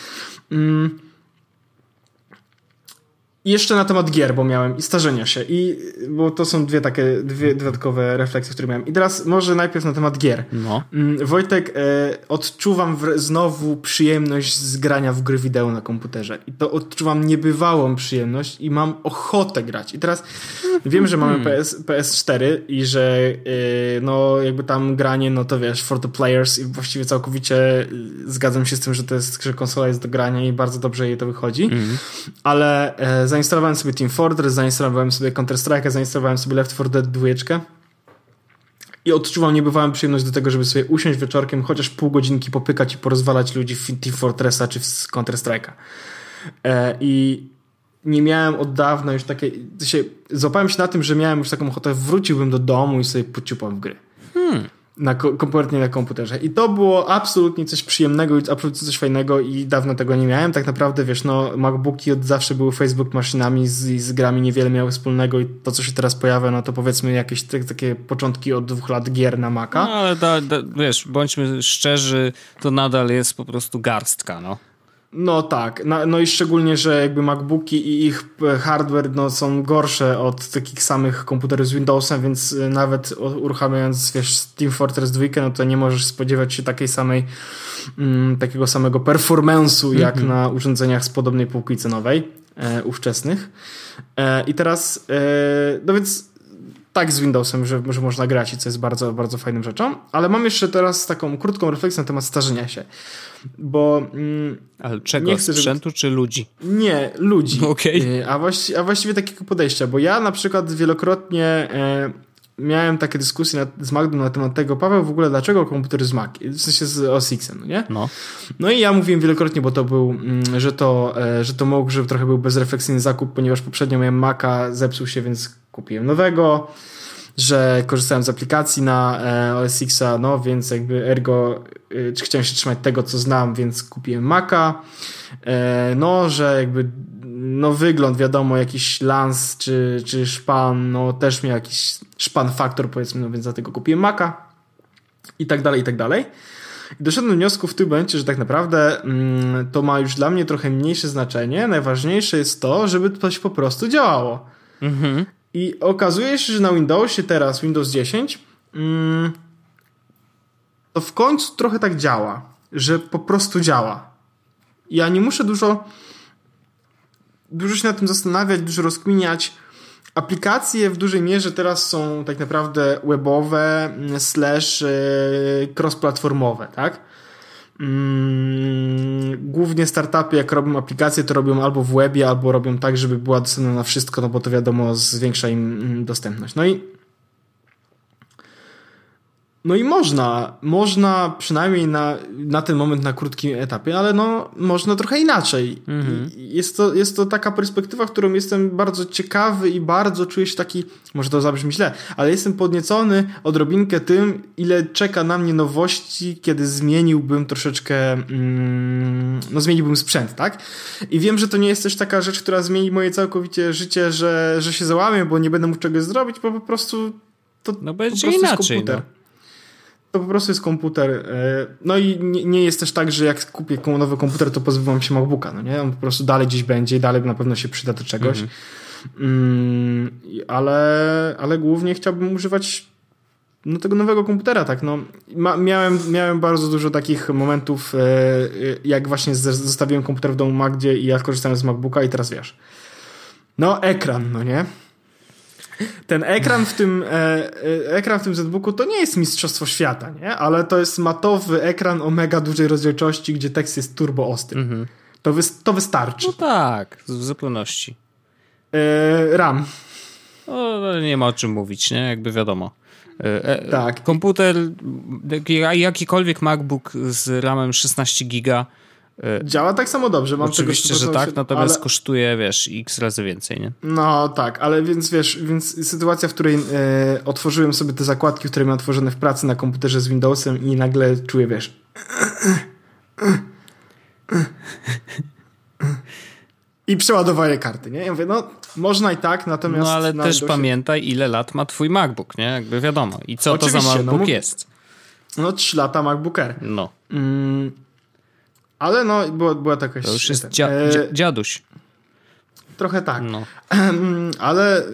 Jeszcze na temat gier, bo miałem i starzenia się, i bo to są dwie takie, dwie dodatkowe refleksje, które miałem. I teraz może najpierw na temat gier. No. Mm, Wojtek, e, odczuwam w, znowu przyjemność z grania w gry wideo na komputerze. I to odczuwam niebywałą przyjemność i mam ochotę grać. I teraz wiem, że mamy hmm. PS, PS4 i że e, no jakby tam granie, no to wiesz, for the players i właściwie całkowicie e, zgadzam się z tym, że to jest, że konsola jest do grania i bardzo dobrze jej to wychodzi. Mm. Ale e, zainstalowałem sobie Team Fortress, zainstalowałem sobie Counter-Strike, zainstalowałem sobie Left 4 Dead 2 i odczuwam niebywałą przyjemność do tego, żeby sobie usiąść wieczorkiem, chociaż pół godzinki popykać i porozwalać ludzi w Team Fortressa czy w Counter-Strike'a. E, I nie miałem od dawna już takiej... Się, złapałem się na tym, że miałem już taką ochotę, wróciłbym do domu i sobie pociupam w gry. Hmm na, kompletnie na komputerze. I to było absolutnie coś przyjemnego i absolutnie coś fajnego i dawno tego nie miałem. Tak naprawdę, wiesz, no, MacBooki od zawsze były Facebook maszynami z, z grami niewiele miały wspólnego i to, co się teraz pojawia, no to powiedzmy jakieś te, takie początki od dwóch lat gier na Maca. No, ale da, da, wiesz, bądźmy szczerzy, to nadal jest po prostu garstka, no. No tak, no, no, i szczególnie, że jakby MacBooki i ich e, hardware no, są gorsze od takich samych komputerów z Windowsem, więc e, nawet uruchamiając wiesz, Team Fortress 2, no to nie możesz spodziewać się takiej samej mm, takiego samego performance'u jak mm -hmm. na urządzeniach z podobnej półki cenowej e, ówczesnych. E, I teraz, e, no więc tak z Windowsem, że, że można grać i co jest bardzo, bardzo fajną rzeczą, ale mam jeszcze teraz taką krótką refleksję na temat starzenia się. Bo. Mm, Ale czego? Nie chcę, sprzętu żeby... czy ludzi? Nie, ludzi. [LAUGHS] Okay. A, właści a właściwie takiego podejścia, bo ja na przykład wielokrotnie e, miałem takie dyskusje z Magdą na temat tego, Paweł, w ogóle dlaczego komputer z Mac? W sensie z OS X-em, no nie? No. No i ja mówiłem wielokrotnie, bo to był, mm, że to, e, że to mógł, że trochę był bezrefleksyjny zakup, ponieważ poprzednio miałem Maca, zepsuł się, więc kupiłem nowego że korzystałem z aplikacji na e, OS Xa, no więc jakby ergo e, chciałem się trzymać tego, co znam, więc kupiłem Maca. E, no, że jakby no wygląd, wiadomo, jakiś lans czy, czy szpan, no też miał jakiś szpan faktor, powiedzmy, no więc dlatego kupiłem Maca i tak dalej, i tak dalej. I doszedłem do wniosku w tym momencie, że tak naprawdę mm, to ma już dla mnie trochę mniejsze znaczenie. Najważniejsze jest to, żeby coś po prostu działało. Mhm. I okazuje się, że na Windowsie teraz, Windows 10, mm, to w końcu trochę tak działa, że po prostu działa. Ja nie muszę dużo, dużo się nad tym zastanawiać, dużo rozkminiać. Aplikacje w dużej mierze teraz są tak naprawdę webowe slash e, cross-platformowe, tak? Mm, głównie startupy, jak robią aplikacje, to robią albo w webie, albo robią tak, żeby była dostępna na wszystko, no bo to wiadomo, zwiększa im mm, dostępność. No i no i można, można przynajmniej na, na ten moment na krótkim etapie, ale no można trochę inaczej. Mhm. Jest, to, jest to taka perspektywa, którą jestem bardzo ciekawy i bardzo czuję się taki, może to zabrzmi źle, ale jestem podniecony odrobinkę tym, ile czeka na mnie nowości, kiedy zmieniłbym troszeczkę, mm, no zmieniłbym sprzęt, tak? I wiem, że to nie jest też taka rzecz, która zmieni moje całkowicie życie, że, że się załamię, bo nie będę mógł czegoś zrobić, bo po prostu to no będzie po prostu inaczej, jest komputer. No to po prostu jest komputer. E, no i nie, nie, jest też tak, że jak kupię nowy komputer, to pozbywam się MacBooka, no nie? On po prostu dalej gdzieś będzie i dalej na pewno się przyda do czegoś. Mhm. Mm, ale, ale głównie chciałbym używać no, tego nowego komputera, tak, no. Ma, miałem, miałem bardzo dużo takich momentów, e, jak właśnie zostawiłem komputer w domu Magdzie i ja korzystałem z MacBooka i teraz wiesz. No, ekran, no nie? Ten ekran w tym, e, e, ekran w tym ZBooku to nie jest mistrzostwo świata, nie? Ale to jest matowy ekran o mega dużej rozdzielczości, gdzie tekst jest turbo ostry. Mhm. To, wy, to wystarczy. No tak, w zupełności. E, RAM. No, nie ma o czym mówić, nie? Jakby wiadomo. E, e tak. Komputer, jakikolwiek MacBook z RAMem 16 giga Działa tak samo dobrze. Mam Oczywiście, tego, że tak, natomiast ale... kosztuje, wiesz, x razy więcej, nie? No tak, ale więc wiesz, więc sytuacja, w której e, otworzyłem sobie te zakładki, które miałem otworzone w pracy na komputerze z Windowsem i nagle czuję, wiesz... I przeładowanie karty, nie? Ja mówię, no można i tak, natomiast... No ale też pamiętaj, ile lat ma twój MacBook, nie? Jakby wiadomo. I co Oczywiście, to za MacBook no, jest? No 3 lata MacBook Air. No. Mm, ale no, była, była taka... To już jest dzia e... dziaduś. Trochę tak. No. [CLEARS THROAT] Ale, y,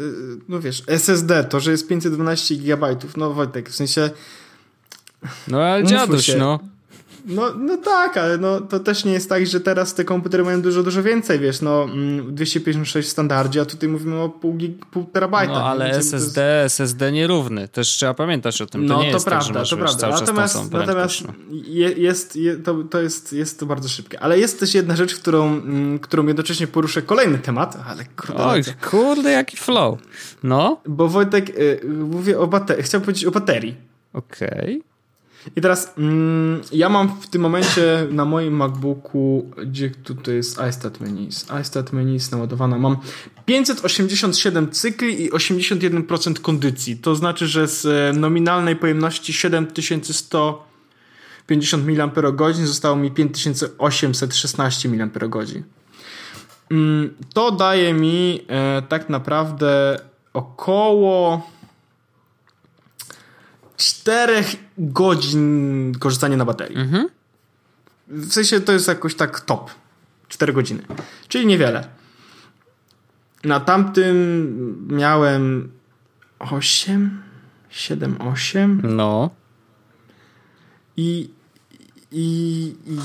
no wiesz, SSD, to, że jest 512 GB, no Wojtek, w sensie... No ale dziaduś, się. no. No, no tak, ale no, to też nie jest tak, że teraz te komputery mają dużo, dużo więcej, wiesz, no 256 mm, w standardzie, a tutaj mówimy o pół, gig, pół terabajta. No ale SSD, jest... SSD nierówny, też trzeba pamiętać o tym, to no, nie to jest prawda, tak, że masz, to wiesz, prawda. natomiast, natomiast no. jest, to, to, jest, jest to bardzo szybkie. Ale jest też jedna rzecz, którą, mm, którą jednocześnie poruszę kolejny temat, ale kurde. Oj, kurde, jaki flow. No. Bo Wojtek, y, mówię o baterii, chciałbym powiedzieć o baterii. Okej. Okay. I teraz mm, ja mam w tym momencie na moim MacBooku, gdzie tutaj jest iStat Menus, iStat Menus naładowana, mam 587 cykli i 81% kondycji. To znaczy, że z e, nominalnej pojemności 7150 mAh zostało mi 5816 mAh. Mm, to daje mi e, tak naprawdę około 4 godzin korzystania na baterii. Mhm. W sensie to jest jakoś tak top. 4 godziny. Czyli niewiele. Na tamtym miałem 8, 7, 8. No. I, i, i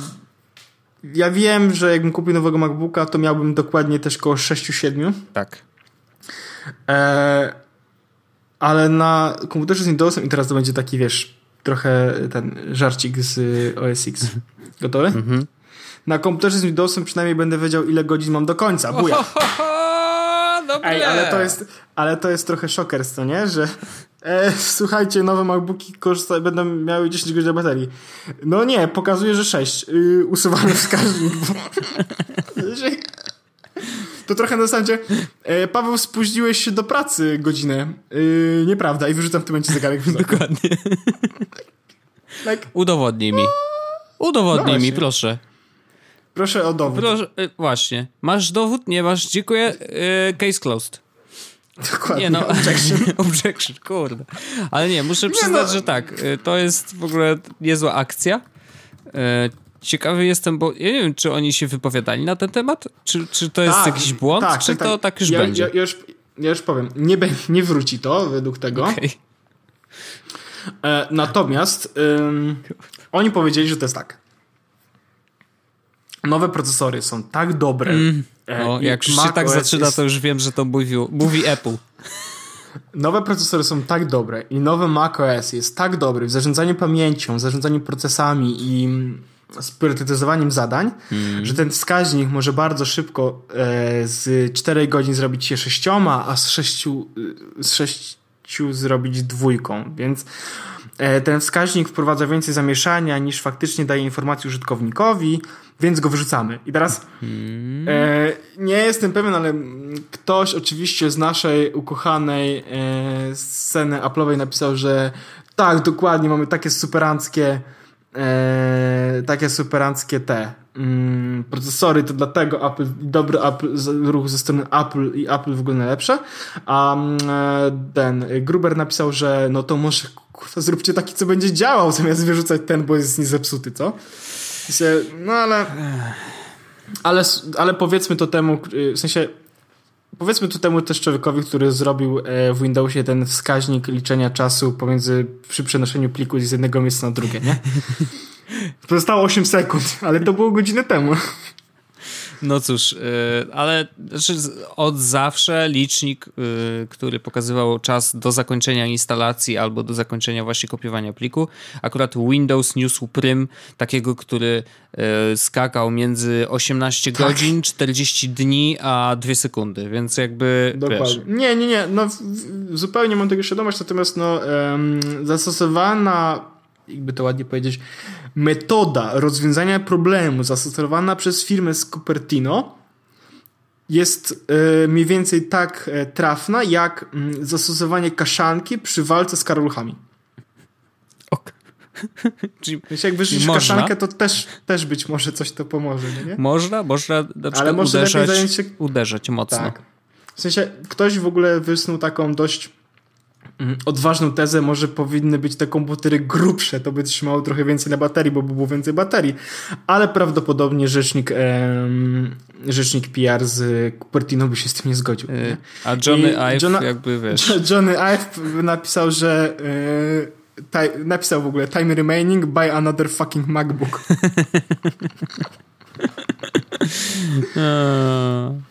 ja wiem, że jakbym kupił nowego MacBooka, to miałbym dokładnie też koło 6-7. Tak. E, ale na komputerze z Windowsem i teraz to będzie taki, wiesz, trochę ten żarcik z OS X. Gotowy? Mhm. Na komputerze z Windowsem przynajmniej będę wiedział, ile godzin mam do końca. Buja. Ej, ale to jest, ale to jest trochę szokers, to nie? Że e, słuchajcie, nowe MacBooki korzysta, będą miały 10 godzin baterii. No nie, pokazuje, że 6. Yy, usuwamy wskaźnik. [LAUGHS] To trochę na zasadzie, e, Paweł, spóźniłeś się do pracy godzinę. E, nieprawda. I wyrzucam w tym momencie zegarek Dokładnie. like, [LAUGHS] Udowodnij mi. Udowodnij no mi, proszę. Proszę o dowód. Proszę, e, właśnie. Masz dowód? Nie masz? Dziękuję. Case closed. Dokładnie. Nie no, [LAUGHS] objection. [LAUGHS] objection, kurde. Ale nie, muszę przyznać, no. że tak. To jest w ogóle niezła akcja. Ciekawy jestem, bo ja nie wiem, czy oni się wypowiadali na ten temat, czy, czy to jest tak, jakiś błąd, tak, czy tak, to tak, tak już ja, będzie? Ja, ja, już, ja już powiem, nie, [LAUGHS] nie wróci to według tego. Okay. E, natomiast ym, oni powiedzieli, że to jest tak. Nowe procesory są tak dobre. Mm. No, jak już się tak zaczyna, jest... to już wiem, że to mówi, mówi Apple. [LAUGHS] Nowe procesory są tak dobre i nowy macOS jest tak dobry w zarządzaniu pamięcią, w zarządzaniu procesami i priorytetyzowaniem zadań, mm. że ten wskaźnik może bardzo szybko e, z 4 godzin zrobić się 6, a z 6, e, z 6 zrobić dwójką, więc e, ten wskaźnik wprowadza więcej zamieszania niż faktycznie daje informacji użytkownikowi, więc go wyrzucamy. I teraz mm. e, nie jestem pewien, ale ktoś oczywiście z naszej ukochanej e, sceny Apple'owej napisał, że tak, dokładnie, mamy takie superanckie e, takie superanckie te mm, procesory, to dlatego Apple, dobry Apple, ruch ze strony Apple i Apple w ogóle najlepsze, a mm, e, ten Gruber napisał, że no to może kurwa, zróbcie taki, co będzie działał, zamiast wyrzucać ten, bo jest niezepsuty, co? No ale... Ale, ale powiedzmy to temu, w sensie Powiedzmy tu temu też człowiekowi, który zrobił e, w Windowsie ten wskaźnik liczenia czasu pomiędzy przy przenoszeniu pliku z jednego miejsca na drugie, nie? [LAUGHS] Pozostało 8 sekund, ale to było godzinę temu. No cóż, yy, ale znaczy od zawsze licznik, yy, który pokazywał czas do zakończenia instalacji albo do zakończenia właśnie kopiowania pliku, akurat Windows niósł prym takiego, który yy, skakał między 18 tak. godzin, 40 dni, a 2 sekundy, więc jakby Dokładnie. Wiesz. Nie, nie, nie, no zupełnie mam tego świadomość, natomiast no zastosowana jakby to ładnie powiedzieć, metoda rozwiązania problemu zastosowana przez firmę z Cupertino jest e, mniej więcej tak e, trafna, jak mm, zastosowanie kaszanki przy walce z karoluchami. Ok. [LAUGHS] Czyli Więc jak wyrzucisz Można? kaszankę, to też, też być może coś to pomoże, no nie? można, można na przykład Ale może lepiej uderzać, się- uderzać mocno. Tak. W sensie, ktoś w ogóle wysnuł taką dość odważną tezę, może powinny być te komputery grubsze, to by trzymało trochę więcej na baterii, bo by było więcej baterii, ale prawdopodobnie rzecznik, em, rzecznik PR z Cupertino by się z tym nie zgodził. Y, nie? A Johnny Ive jakby [LAUGHS] wiesz... Johnny Ive napisał, że e, ti- napisał w ogóle time remaining, buy another fucking MacBook. [LAUGHS] [LAUGHS]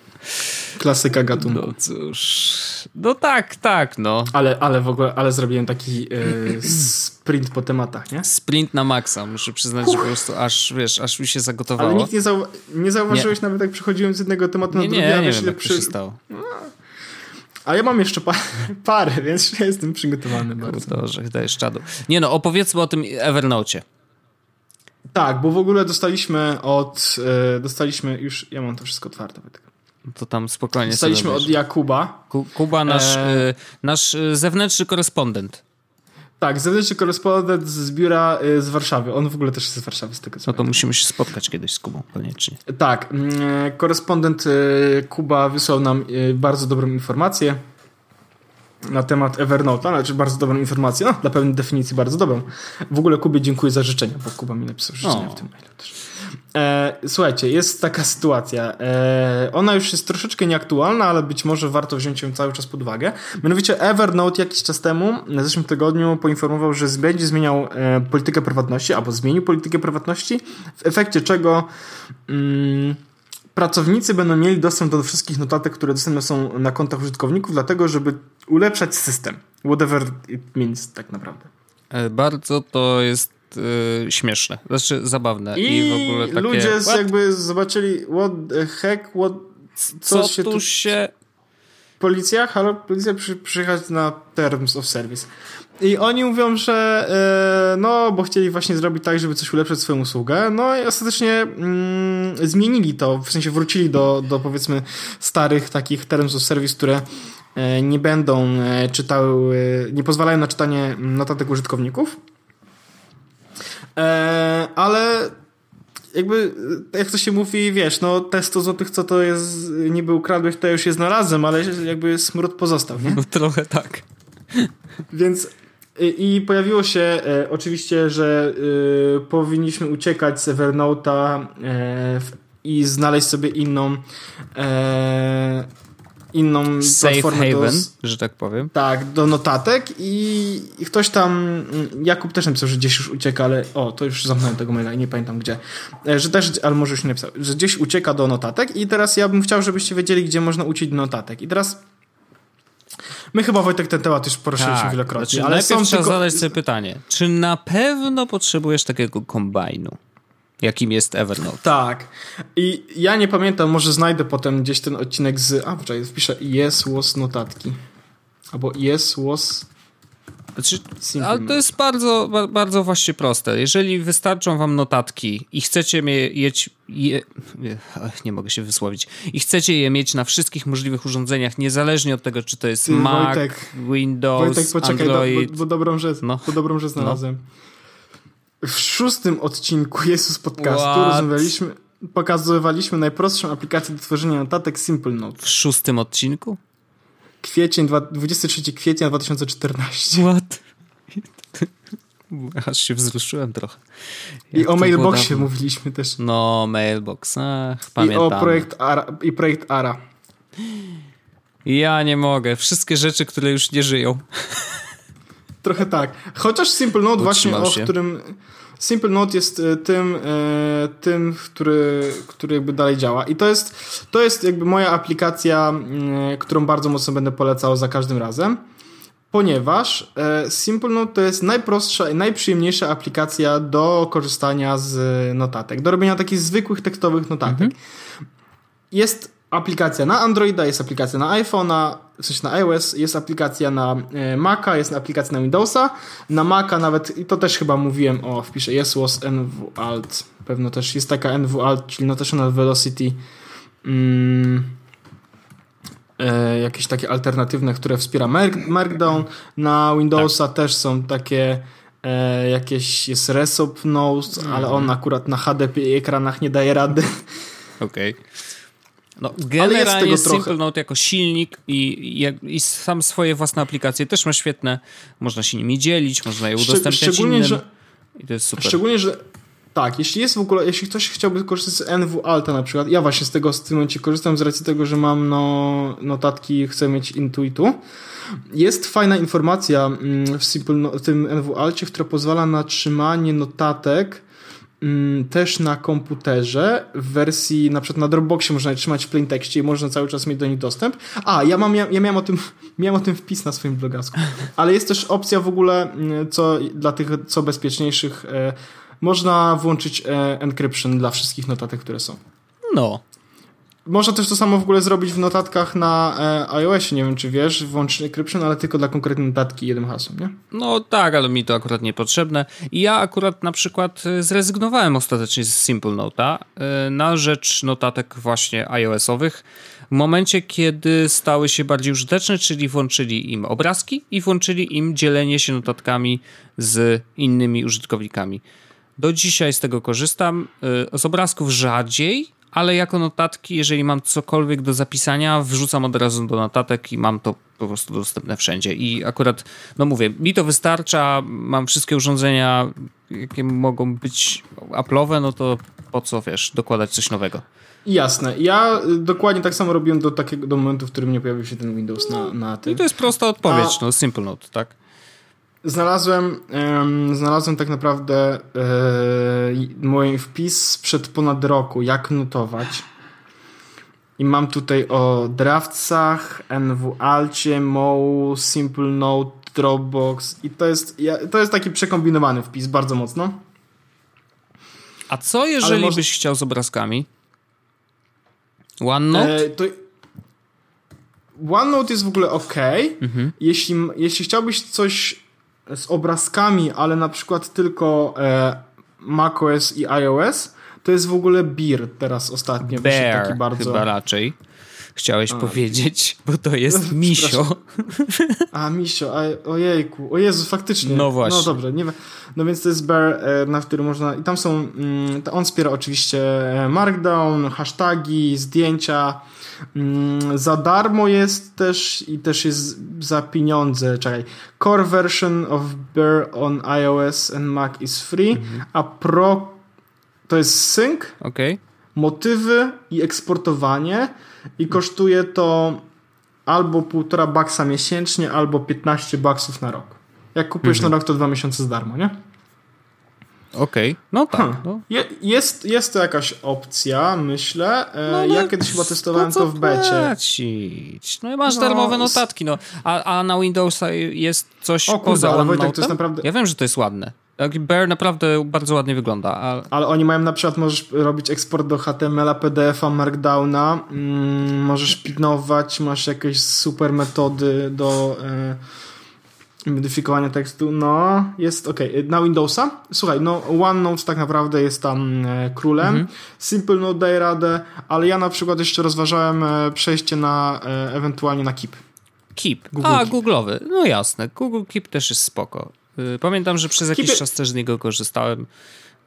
Klasyka gatunku. No cóż... No tak, tak, no. Ale, ale w ogóle, ale zrobiłem taki e, sprint po tematach, nie? Sprint na maksa, muszę przyznać, że po prostu aż, wiesz, aż mi się Ale zagotowało. nikt nie, zau- nie zauważyłeś nawet jak przechodziłem z jednego tematu na Nie, drugi, nie, a nie wiesz ile przy... stało. A ja mam jeszcze pa- [LAUGHS] parę, więc ja jestem przygotowany bardzo. Dobrze, dajesz czadu. Nie no, opowiedzmy o tym Evernote. Tak, bo w ogóle dostaliśmy od... E, dostaliśmy już... Ja mam to wszystko otwarte. Wojtek. To tam spokojnie Dostaliśmy sobie od. Jakuba. Ku- Kuba, nasz, Eee. y, nasz y, zewnętrzny korespondent. Tak, zewnętrzny korespondent z biura e, z Warszawy. On w ogóle też jest z Warszawy, z tego co No to musimy się spotkać kiedyś z Kubą, koniecznie. Tak, mm, e, korespondent e, Kuba wysłał nam e, bardzo dobrą informację na temat Evernote'a, znaczy bardzo dobrą informację, no, dla pewnej definicji bardzo dobrą. W ogóle Kubie dziękuję za życzenia, bo Kuba mi napisał życzenia O. w tym mailu też. E, słuchajcie, jest taka sytuacja. E, ona już jest troszeczkę nieaktualna, ale być może warto wziąć ją cały czas pod uwagę. Mianowicie Evernote jakiś czas temu, w zeszłym tygodniu, poinformował, że będzie zmieniał e, politykę prywatności, albo zmienił politykę prywatności, w efekcie czego mm, pracownicy będą mieli dostęp do wszystkich notatek, które dostępne są na kontach użytkowników, dlatego żeby ulepszać system. Whatever it means tak naprawdę. E, Bardzo to jest y, śmieszne, znaczy zabawne i, I, w ogóle takie... ludzie What? jakby zobaczyli what the heck, what, co, Co się tu się... Policja? Halo? Policja przy, przyjechać na Terms of Service. I oni mówią, że e, no, bo chcieli właśnie zrobić tak, żeby coś ulepszyć swoją usługę, no i ostatecznie mm, zmienili to, w sensie wrócili do, do powiedzmy starych takich Terms of Service, które e, nie będą e, czytały, nie pozwalają na czytanie notatek użytkowników. E, ale jakby, jak to się mówi, wiesz, no te 100 zł, co to jest, niby ukradłeś, to ja już je znalazłem, ale jakby smród pozostał, nie? No [LAUGHS] trochę tak. Więc i, i pojawiło się e, oczywiście, że e, powinniśmy uciekać z Evernote'a e, w, i znaleźć sobie inną e, inną Safe platformę do, haven, że tak powiem. tak, do notatek i, i ktoś tam, mm, Jakub też napisał, że gdzieś już ucieka, ale o, to już zamknąłem tego maila i nie pamiętam gdzie, E, że też, ale może już nie napisał, że gdzieś ucieka do notatek i teraz ja bym chciał, żebyście wiedzieli, gdzie można uciec do notatek. I teraz my chyba Wojtek ten temat już poruszyliśmy wielokrotnie, znaczy, ale najpierw są trzeba tylko... zadać sobie pytanie, czy na pewno potrzebujesz takiego kombajnu, jakim jest Evernote? Tak. I ja nie pamiętam, może znajdę potem gdzieś ten odcinek z. A, wczoraj wpiszę yes was notatki. Albo yes was. Znaczy, ale to jest bardzo, ba- bardzo właśnie proste. Jeżeli wystarczą wam notatki i chcecie mieć je, ach, nie mogę się wysłowić, i chcecie je mieć na wszystkich możliwych urządzeniach, niezależnie od tego, czy to jest Ty, Mac, Wojtek, Windows, Wojtek, poczekaj, Android. Do, bo, bo, dobrą rzecz, No. bo dobrą rzecz znalazłem. W szóstym odcinku Jezus Podcastu What? rozmawialiśmy, pokazywaliśmy najprostszą aplikację do tworzenia notatek Simple Note. W szóstym odcinku? Kwiecień, dwa- 23 kwietnia 2014. What? [LAUGHS] Aż się wzruszyłem trochę. I Jak o to było mailboxie mówiliśmy też. No, mailbox, ach, I pamiętam. o projekt Ara. I projekt Ara. Ja nie mogę. Wszystkie rzeczy, które już nie żyją. [LAUGHS] Trochę tak. Chociaż Simple Note właśnie, o którym... Simple Note jest e, tym, e, tym który, który jakby dalej działa. I to jest, to jest jakby moja aplikacja, mm, którą bardzo mocno będę polecał za każdym razem. Ponieważ e, Simple Note to jest najprostsza i najprzyjemniejsza aplikacja do korzystania z notatek. Do robienia takich zwykłych tekstowych notatek. Jest aplikacja na Androida, jest aplikacja na iPhone'a. W sensie na iOS, jest aplikacja na e, Maca, jest aplikacja na Windowsa. Na Maca nawet, i to też chyba mówiłem, o, wpiszę was NVAlt. Pewno też jest taka NVAlt, czyli Notational Velocity. Mm, e, jakieś takie alternatywne, które wspiera Markdown. Na Windowsa tak. też są takie e, jakieś, jest Resop Notes, mm. ale on akurat na HDP ekranach nie daje rady. Okej. Okay. No, generalnie jest Simple Note jako silnik i, i, i, sam swoje własne aplikacje też ma świetne. Można się nimi dzielić, można je udostępniać szczególnie, innym. Że, I to jest super. Szczególnie, że tak, jeśli jest w ogóle, jeśli ktoś chciałby korzystać z NW Alta na przykład, ja właśnie z tego w tym momencie korzystam z racji tego, że mam no, notatki, chcę mieć Intuitu. Jest fajna informacja mm, w, Simple, no, w tym NW Alcie, która pozwala na trzymanie notatek też na komputerze w wersji, na przykład na Dropboxie można je trzymać w plain tekście i można cały czas mieć do nich dostęp. A, ja, mam, ja, ja miałem, o tym, [LAUGHS] miałem o tym wpis na swoim blogasku. Ale jest też opcja w ogóle, mm, co dla tych co bezpieczniejszych, e, można włączyć e, encryption dla wszystkich notatek, które są. No, można też to samo w ogóle zrobić w notatkach na e, iOSie, nie wiem czy wiesz, włączyć encryption, ale tylko dla konkretnej notatki jednym hasłem, nie? No tak, ale mi to akurat niepotrzebne. I ja akurat na przykład e, zrezygnowałem ostatecznie z Simple Note'a e, na rzecz notatek właśnie iOS-owych w momencie, kiedy stały się bardziej użyteczne, czyli włączyli im obrazki i włączyli im dzielenie się notatkami z innymi użytkownikami. Do dzisiaj z tego korzystam. Z obrazków rzadziej, ale jako notatki, jeżeli mam cokolwiek do zapisania, wrzucam od razu do notatek i mam to po prostu dostępne wszędzie. I akurat, no mówię, mi to wystarcza, mam wszystkie urządzenia, jakie mogą być Apple'owe, no to po co, wiesz, dokładać coś nowego. Jasne. Ja dokładnie tak samo robiłem do takiego do momentu, w którym nie pojawił się ten Windows na, na tym. I to jest prosta odpowiedź, A... no Simple Note, tak? Znalazłem, um, znalazłem tak naprawdę um, mój wpis sprzed ponad roku, jak notować. I mam tutaj o Draftsach, NW Alcie, Mo, Simple Note, Dropbox i to jest, to jest taki przekombinowany wpis, bardzo mocno. A co jeżeli może... byś chciał z obrazkami? OneNote? E, to... OneNote jest w ogóle ok. Mhm. Jeśli, jeśli chciałbyś coś z obrazkami, ale na przykład tylko e, macOS i iOS, to jest w ogóle Beer teraz ostatnio. Bear taki bardzo... chyba raczej chciałeś a. powiedzieć, bo to [LAUGHS] jest misio. A, misio, a, ojejku, o Jezu, faktycznie. No właśnie. No dobrze, nie, no więc to jest bear, e, na którym można, i tam są, mm, on wspiera oczywiście e, Markdown, hasztagi, zdjęcia, za darmo jest też i też jest za pieniądze. Czekaj. Core version of Bear on iOS and Mac is free, mhm. a Pro to jest sync, okay. motywy i eksportowanie i kosztuje to albo półtora baksa miesięcznie, albo 15 baksów na rok. Jak kupujesz mhm. na rok, to dwa miesiące za darmo, nie? Okej, okay. no tak. Hmm. No. Je, jest, jest to jakaś opcja, myślę. E, no, no, ja kiedyś chyba testowałem to, to w becie. Płacić? No i masz no, darmowe notatki, no. A, a na Windowsa jest coś o, kurde, poza ale Wojtek, to jest naprawdę... Ja wiem, że to jest ładne. Bear naprawdę bardzo ładnie wygląda. Ale... ale oni mają na przykład, możesz robić eksport do HTML-a, PDF-a, Markdowna, mm, możesz pilnować, masz jakieś super metody do... E, modyfikowania tekstu, no jest ok. Na Windowsa, słuchaj, no OneNote tak naprawdę jest tam e, królem, mhm. Simple Note daje radę, ale ja na przykład jeszcze rozważałem e, przejście na e, ewentualnie na Keep. Keep. Google A, Keep. Google'owy. No jasne. Google Keep też jest spoko. Y, pamiętam, że przez jakiś Keep... czas też z niego korzystałem.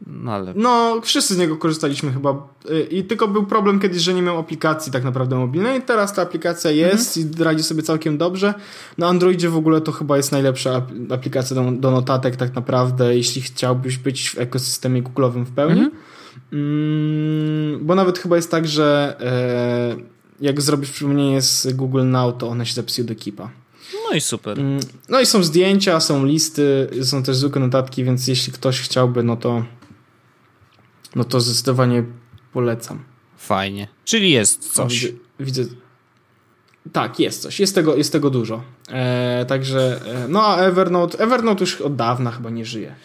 No, ale... no, wszyscy z niego korzystaliśmy chyba. I tylko był problem kiedyś, że nie miał aplikacji tak naprawdę mobilnej. Teraz ta aplikacja jest mhm. i radzi sobie całkiem dobrze. Na Androidzie w ogóle to chyba jest najlepsza aplikacja do, do notatek tak naprawdę, jeśli chciałbyś być w ekosystemie Google'owym w pełni. Mhm. Mm, bo nawet chyba jest tak, że e, jak zrobisz przypomnienie z Google Now, to one się zapisują do Keepa. No i super. Mm, no i są zdjęcia, są listy, są też zwykłe notatki, więc jeśli ktoś chciałby, no to no to zdecydowanie polecam. Fajnie. Czyli jest coś. widzę, widzę, Tak, jest coś. Jest tego, jest tego dużo. E, także, e, no a Evernote, Evernote już od dawna chyba nie żyje.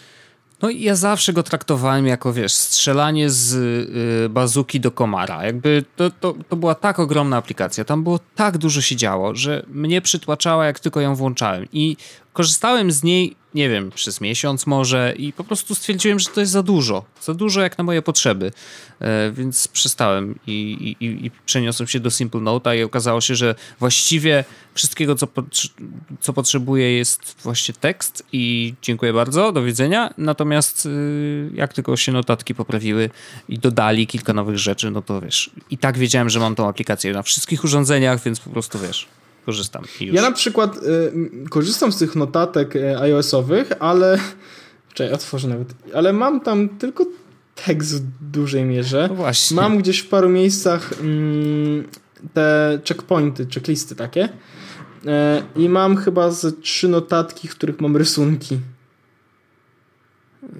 No i ja zawsze go traktowałem jako, wiesz, strzelanie z y, bazuki do komara. Jakby to, to, to była tak ogromna aplikacja, tam było tak dużo się działo, że mnie przytłaczała, jak tylko ją włączałem. I korzystałem z niej, nie wiem, przez miesiąc może i po prostu stwierdziłem, że to jest za dużo. Za dużo jak na moje potrzeby. E, więc przestałem i, i, i przeniosłem się do Simple Note'a i okazało się, że właściwie wszystkiego, co, co potrzebuję jest właśnie tekst i dziękuję bardzo, do widzenia. Natomiast y, jak tylko się notatki poprawiły i dodali kilka nowych rzeczy, no to wiesz, i tak wiedziałem, że mam tą aplikację na wszystkich urządzeniach, więc po prostu wiesz, korzystam. Ja na przykład y, korzystam z tych notatek y, iOS-owych, ale. Czekaj, otworzę nawet. Ale mam tam tylko tekst w dużej mierze. No właśnie. Mam gdzieś w paru miejscach mm, te checkpointy, checklisty takie. Y, I mam chyba z trzy notatki, w których mam rysunki.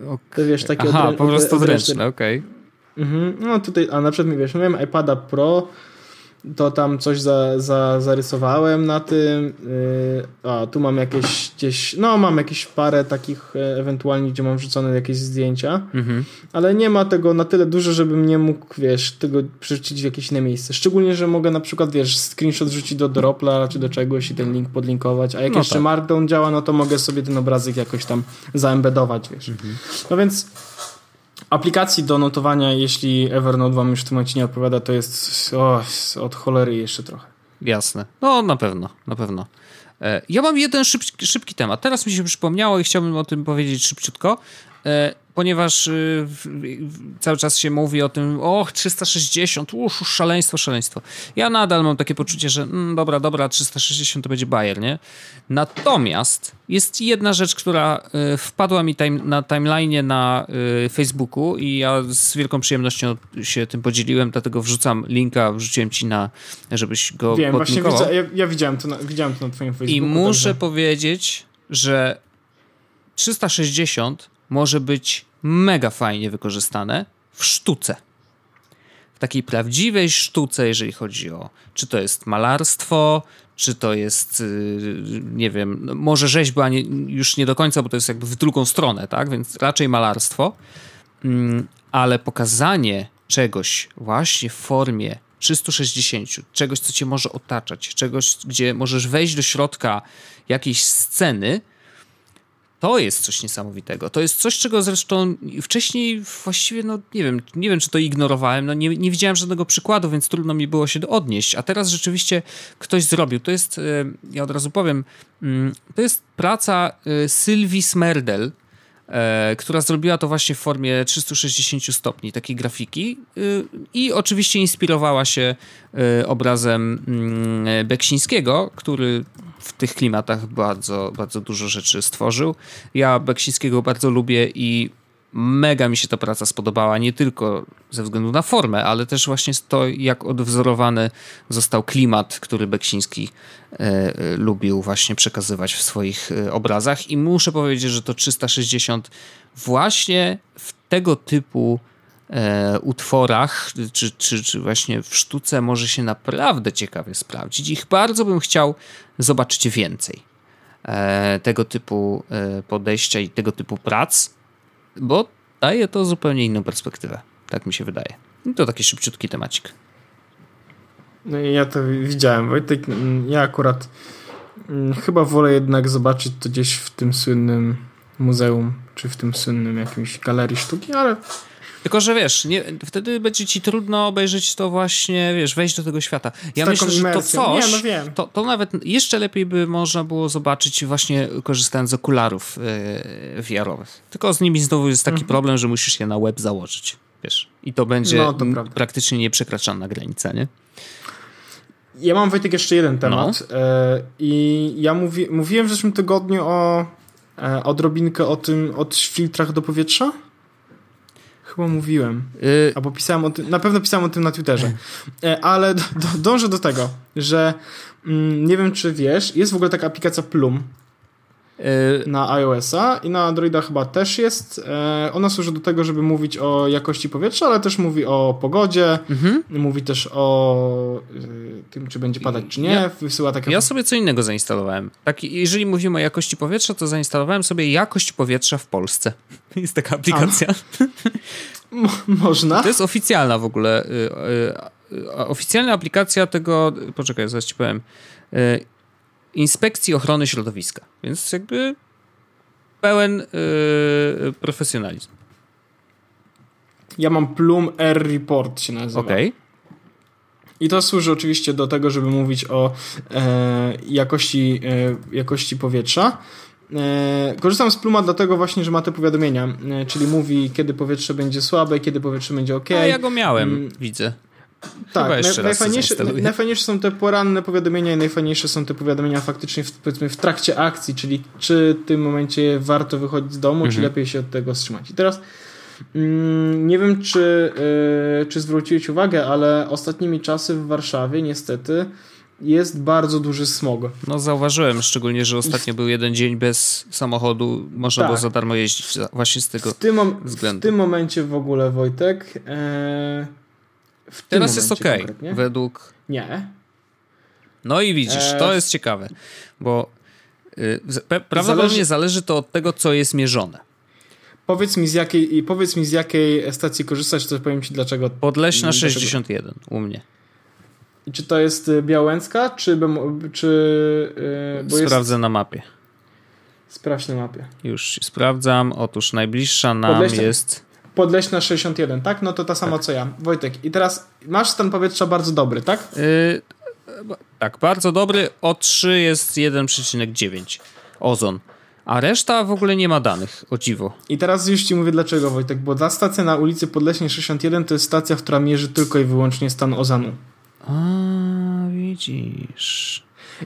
Okay. To wiesz, takie Aha, odrę- po prostu odręczne, okej. Okay. Mhm. No tutaj, a na przykład, wiesz, miałem iPada Pro, to tam coś za, za, zarysowałem na tym. Yy, a tu mam jakieś gdzieś, no mam jakieś parę takich e, ewentualnie, gdzie mam wrzucone jakieś zdjęcia, mhm. ale nie ma tego na tyle dużo, żebym nie mógł, wiesz, tego przerzucić w jakieś inne miejsce. Szczególnie, że mogę na przykład, wiesz, screenshot wrzucić do Dropla czy do czegoś i ten link podlinkować, a jak no jeszcze tak. Markdown działa, no to mogę sobie ten obrazek jakoś tam zaembedować, wiesz. Mhm. No więc Aplikacji do notowania, jeśli Evernote wam już w tym momencie nie odpowiada, to jest o, od cholery jeszcze trochę. Jasne. No na pewno, na pewno. E, ja mam jeden szybki, szybki temat. Teraz mi się przypomniało i chciałbym o tym powiedzieć szybciutko. Ponieważ y, cały czas się mówi o tym, och, 360, uż, szaleństwo, szaleństwo. Ja nadal mam takie poczucie, że mm, dobra, dobra, 360 to będzie Bayer, nie? Natomiast jest jedna rzecz, która y, wpadła mi time, na timeline na y, Facebooku i ja z wielką przyjemnością się tym podzieliłem, dlatego wrzucam linka, wrzuciłem ci na, żebyś go Wiem, właśnie widzę, ja, ja, widziałem, to na, widziałem to na twoim Facebooku. I muszę także... powiedzieć, że 360 może być mega fajnie wykorzystane w sztuce. W takiej prawdziwej sztuce, jeżeli chodzi o czy to jest malarstwo, czy to jest, y, nie wiem, no, może rzeźba nie, już nie do końca, bo to jest jakby w drugą stronę, tak? Więc raczej malarstwo, mm, ale pokazanie czegoś właśnie w formie 360, czegoś, co cię może otaczać, czegoś, gdzie możesz wejść do środka jakiejś sceny, to jest coś niesamowitego. To jest coś, czego zresztą wcześniej właściwie, no nie wiem, nie wiem, czy to ignorowałem, no nie, nie widziałem żadnego przykładu, więc trudno mi było się odnieść, a teraz rzeczywiście ktoś zrobił. To jest, e, ja od razu powiem, mm, to jest praca e, Sylwii Smerdel, e, która zrobiła to właśnie w formie 360 stopni, takiej grafiki i oczywiście inspirowała się obrazem mm, Beksińskiego, który w tych klimatach bardzo, bardzo dużo rzeczy stworzył. Ja Beksińskiego bardzo lubię i mega mi się ta praca spodobała, nie tylko ze względu na formę, ale też właśnie to, jak odwzorowany został klimat, który Beksiński e, e, lubił właśnie przekazywać w swoich e, obrazach i muszę powiedzieć, że to 360 właśnie w tego typu e, utworach, czy, czy, czy właśnie w sztuce może się naprawdę ciekawie sprawdzić. Ich bardzo bym chciał zobaczyć więcej e, tego typu e, podejścia i tego typu prac, bo daje to zupełnie inną perspektywę. Tak mi się wydaje. I to taki szybciutki temacik. No ja to widziałem, Wojtek. Mm, ja akurat mm, chyba wolę jednak zobaczyć to gdzieś w tym słynnym muzeum, czy w tym słynnym jakimś galerii sztuki, ale tylko, że wiesz, nie, wtedy będzie ci trudno obejrzeć to właśnie, wiesz, wejść do tego świata. Ja myślę, że to coś, nie, no to, to nawet jeszcze lepiej by można było zobaczyć właśnie korzystając z okularów yy, VR-owych. Tylko z nimi znowu jest taki mhm. problem, że musisz je na web założyć, wiesz. I to będzie no, to praktycznie nieprzekraczalna granica, nie? Ja mam Wojtek jeszcze jeden temat no. E, i ja mówi, mówiłem w zeszłym tygodniu o e, odrobinkę o tym, o filtrach do powietrza chyba mówiłem. Y Albo pisałem o tym, na pewno pisałem o tym na Twitterze. E, ale do, do, dążę do tego, że mm, nie wiem, czy wiesz, jest w ogóle taka aplikacja Plum y na iOS-a i na Androida chyba też jest. E, ona służy do tego, żeby mówić o jakości powietrza, ale też mówi o pogodzie, mhm. mówi też o tym, czy będzie padać, czy nie. Ja, Wysyła takie... Ja sobie co innego zainstalowałem. Tak, jeżeli mówimy o jakości powietrza, to zainstalowałem sobie jakość powietrza w Polsce. [LAUGHS] Jest taka aplikacja. Mo można. To jest oficjalna w ogóle. Y, y, y, oficjalna aplikacja tego. Poczekaj, zaraz ci powiem. Inspekcji Ochrony Środowiska. Więc jakby pełen profesjonalizm. Ja mam Plum Air Report się nazywa. Okej. Okay. I to służy oczywiście do tego, żeby mówić o e, jakości, e, jakości powietrza. E, korzystam z Pluma dlatego właśnie, że ma te powiadomienia, e, czyli mówi, kiedy powietrze będzie słabe, kiedy powietrze będzie ok. A ja go miałem, mm. widzę. Tak, naj, najfajniejsze, najfajniejsze są te poranne powiadomienia i najfajniejsze są te powiadomienia faktycznie w, powiedzmy w trakcie akcji, czyli czy w tym momencie warto wychodzić z domu, mhm. czy lepiej się od tego wstrzymać. I teraz nie wiem, czy, yy, czy zwróciłeś uwagę, ale ostatnimi czasy w Warszawie niestety jest bardzo duży smog. No zauważyłem, szczególnie, że ostatnio był jeden dzień bez samochodu, można tak. było za darmo jeździć właśnie z tego w tym względu. W tym momencie w ogóle, Wojtek, e, Teraz jest ok, według... Nie. No i widzisz, e... to jest ciekawe, bo yy, prawdopodobnie zależy... zależy to od tego, co jest mierzone. Powiedz mi z jakiej, powiedz mi z jakiej stacji korzystać, to powiem ci dlaczego. Podleśna 61 u mnie. I czy to jest y, Białęcka, czy... czy yy, Sprawdzę jest... na mapie. Sprawdź na mapie. Już sprawdzam. Otóż najbliższa nam Podleśna... jest... Podleśna 61, tak? No to ta sama tak. co ja. Wojtek, i teraz masz stan powietrza bardzo dobry, tak? Yy, tak, bardzo dobry. O3 jest 1,9 ozon. A reszta w ogóle nie ma danych, o dziwo. I teraz już ci mówię dlaczego, Wojtek, bo ta stacja na ulicy Podleśnej 61 to jest stacja, która mierzy tylko i wyłącznie stan ozonu. A, widzisz.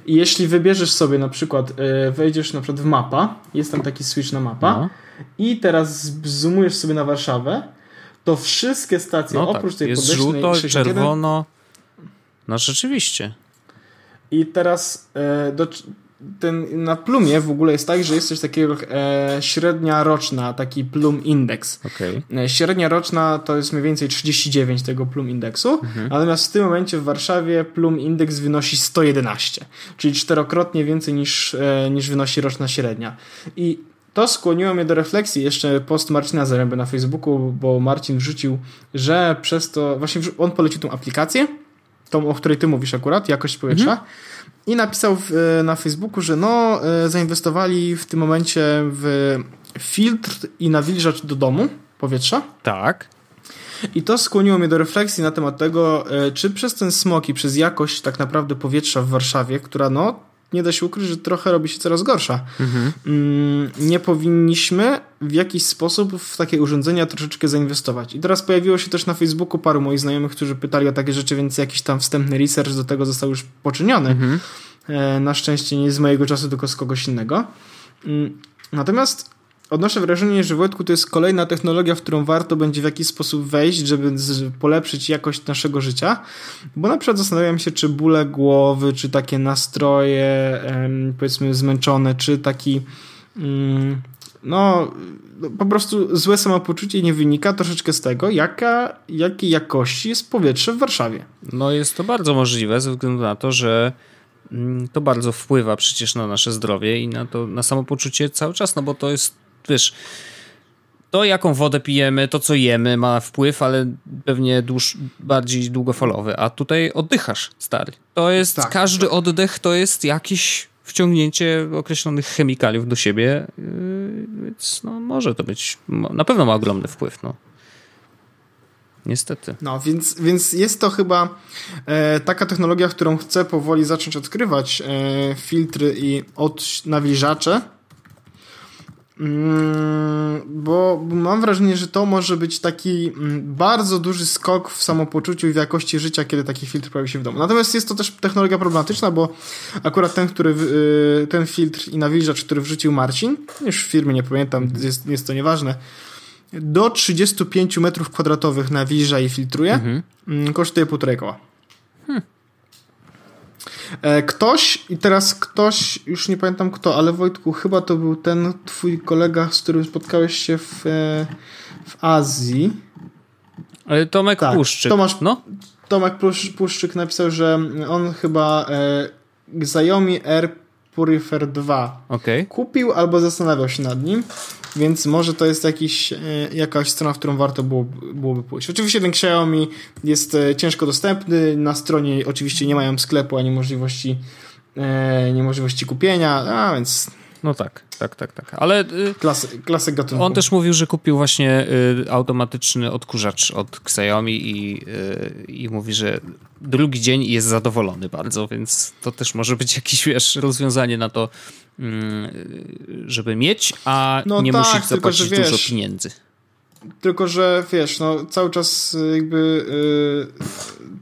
I jeśli wybierzesz sobie na przykład, yy, wejdziesz na przykład w mapa, jest tam taki switch na mapa no. i teraz zoomujesz sobie na Warszawę, to wszystkie stacje no oprócz tak, tej jest żółto, 61, czerwono. No rzeczywiście. I teraz yy, do, ten, na plumie w ogóle jest tak, że jest coś takiego e, średnia roczna, taki plum index. Okay. E, średnia roczna to jest mniej więcej 39 tego plum indeksu, mhm. natomiast w tym momencie w Warszawie plum indeks wynosi 111, czyli czterokrotnie więcej niż, e, niż wynosi roczna średnia. I to skłoniło mnie do refleksji, jeszcze post Marcina Zaręby na Facebooku, bo Marcin wrzucił, że przez to, właśnie on polecił tą aplikację, tą, o której ty mówisz akurat, jakość powietrza, mhm i napisał e, na Facebooku, że no, e, zainwestowali w tym momencie w filtr i nawilżacz do domu powietrza. Tak. I to skłoniło mnie do refleksji na temat tego, e, czy przez ten smog i przez jakość tak naprawdę powietrza w Warszawie, która no nie da się ukryć, że trochę robi się coraz gorsza. Mhm. Nie powinniśmy w jakiś sposób w takie urządzenia troszeczkę zainwestować. I teraz pojawiło się też na Facebooku paru moich znajomych, którzy pytali o takie rzeczy, więc jakiś tam wstępny research do tego został już poczyniony. Mhm. E, na szczęście nie z mojego czasu, tylko z kogoś innego. Mm, natomiast odnoszę wrażenie, że Wojtku to jest kolejna technologia, w którą warto będzie w jakiś sposób wejść, żeby polepszyć jakość naszego życia, bo na przykład zastanawiam się, czy bóle głowy, czy takie nastroje powiedzmy zmęczone, czy taki mm, no po prostu złe samopoczucie nie wynika troszeczkę z tego, jaka, jakiej jakości jest powietrze w Warszawie. No jest to bardzo możliwe ze względu na to, że mm, to bardzo wpływa przecież na nasze zdrowie i na to na samopoczucie cały czas, no bo to jest wiesz, to jaką wodę pijemy, to co jemy ma wpływ, ale pewnie dłuż, bardziej długofalowy, a tutaj oddychasz, stary. To jest, tak, każdy tak. oddech to jest jakieś wciągnięcie określonych chemikaliów do siebie, yy, więc no, może to być, na pewno ma ogromny wpływ, no. Niestety. No, więc, więc jest to chyba e, taka technologia, którą chcę powoli zacząć odkrywać. E, filtry i od nawilżacze bo mam wrażenie, że to może być taki mm, bardzo duży skok w samopoczuciu i w jakości życia, kiedy taki filtr pojawi się w domu. Natomiast jest to też technologia problematyczna, bo akurat ten, który, y, ten filtr i nawilżacz, który wrzucił Marcin, już w firmie nie pamiętam, jest, jest to nieważne, do 35 metrów kwadratowych nawilża i filtruje, mhm. Mm, kosztuje półtorej koła. Hmm. E, ktoś, i teraz ktoś, już nie pamiętam kto, ale Wojtku, chyba to był ten twój kolega, z którym spotkałeś się w, e, w Azji. Tomek tak, Puszczyk. Tomasz, no? Tomek Puszczyk napisał, że on chyba e, Xiaomi Air Purifier 2 okay. kupił albo zastanawiał się nad nim, więc może to jest jakiś, e, jakaś strona, w którą warto było, byłoby pójść. Oczywiście ten Xiaomi jest e, ciężko dostępny, na stronie oczywiście nie mają sklepu ani możliwości, e, nie możliwości kupienia, a więc no tak, tak, tak, tak. Ale y, Klasy, klasyk gatunku. On też mówił, że kupił właśnie y, automatyczny odkurzacz od Xiaomi i, y, i mówi, że drugi dzień jest zadowolony bardzo, więc to też może być jakieś wiesz, rozwiązanie na to, mm, żeby mieć, a no nie tak, musisz zapłacić tylko, wiesz, dużo pieniędzy. Tylko, że wiesz, no cały czas jakby yy,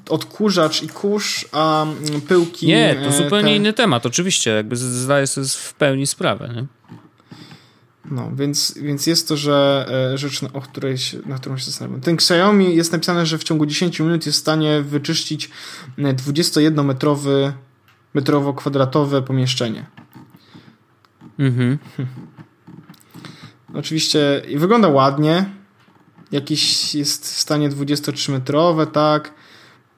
odkurzacz i kurz, a mm, pyłki... Nie, to zupełnie te... inny temat, oczywiście, jakby zdaję sobie w pełni sprawę, nie? No, więc, więc jest to, że e, rzecz, o której na którą się zastanawiam. Ten Xiaomi jest napisane, że w ciągu 10 minut jest w stanie wyczyścić 21-metrowy metrowo-kwadratowe pomieszczenie. Mhm. Oczywiście wygląda ładnie. Jakiś jest w stanie 23-metrowe, tak.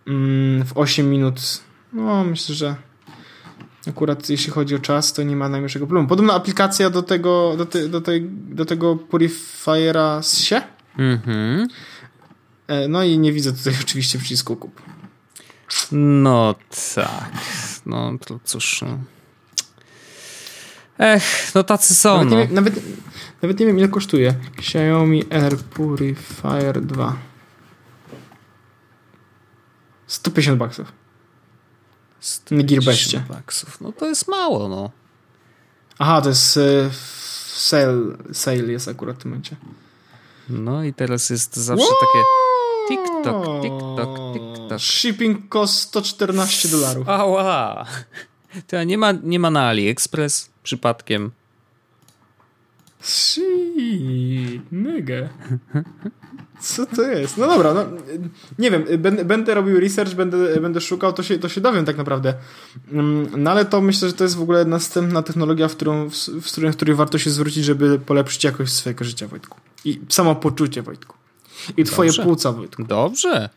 Mm, w 8 minut. No, myślę, że Akurat jeśli chodzi o czas, to nie ma najmniejszego problemu. Podobna aplikacja do tego, do, te, do, tej, do tego Purifiera z się. Mhm. E, no i nie widzę tutaj [LAUGHS] oczywiście przycisku kup. No tak. No to cóż. No. Ech, no tacy są. Nawet, no. nie, wiem, nawet, nawet nie wiem ile kosztuje. Xiaomi Air Purifier 2. 150 baksów. Na Gearbestie. baksów. No to jest mało, no. Aha, to jest y, sale, sale jest akurat w tym momencie. No i teraz jest zawsze takie TikTok, TikTok, TikTok. Shipping cost 114 dolarów. Ała! To nie ma, nie ma na AliExpress przypadkiem. Shit, mega. Co to jest? No dobra, no, nie wiem, będę, będę robił research, będę, będę szukał, to się, to się dowiem tak naprawdę. Mm, no ale to myślę, że to jest w ogóle następna technologia, w którą, w, w, której, w której warto się zwrócić, żeby polepszyć jakość swojego życia, Wojtku. I samopoczucie, Wojtku. I twoje Dobrze. płuca, Wojtku. Dobrze.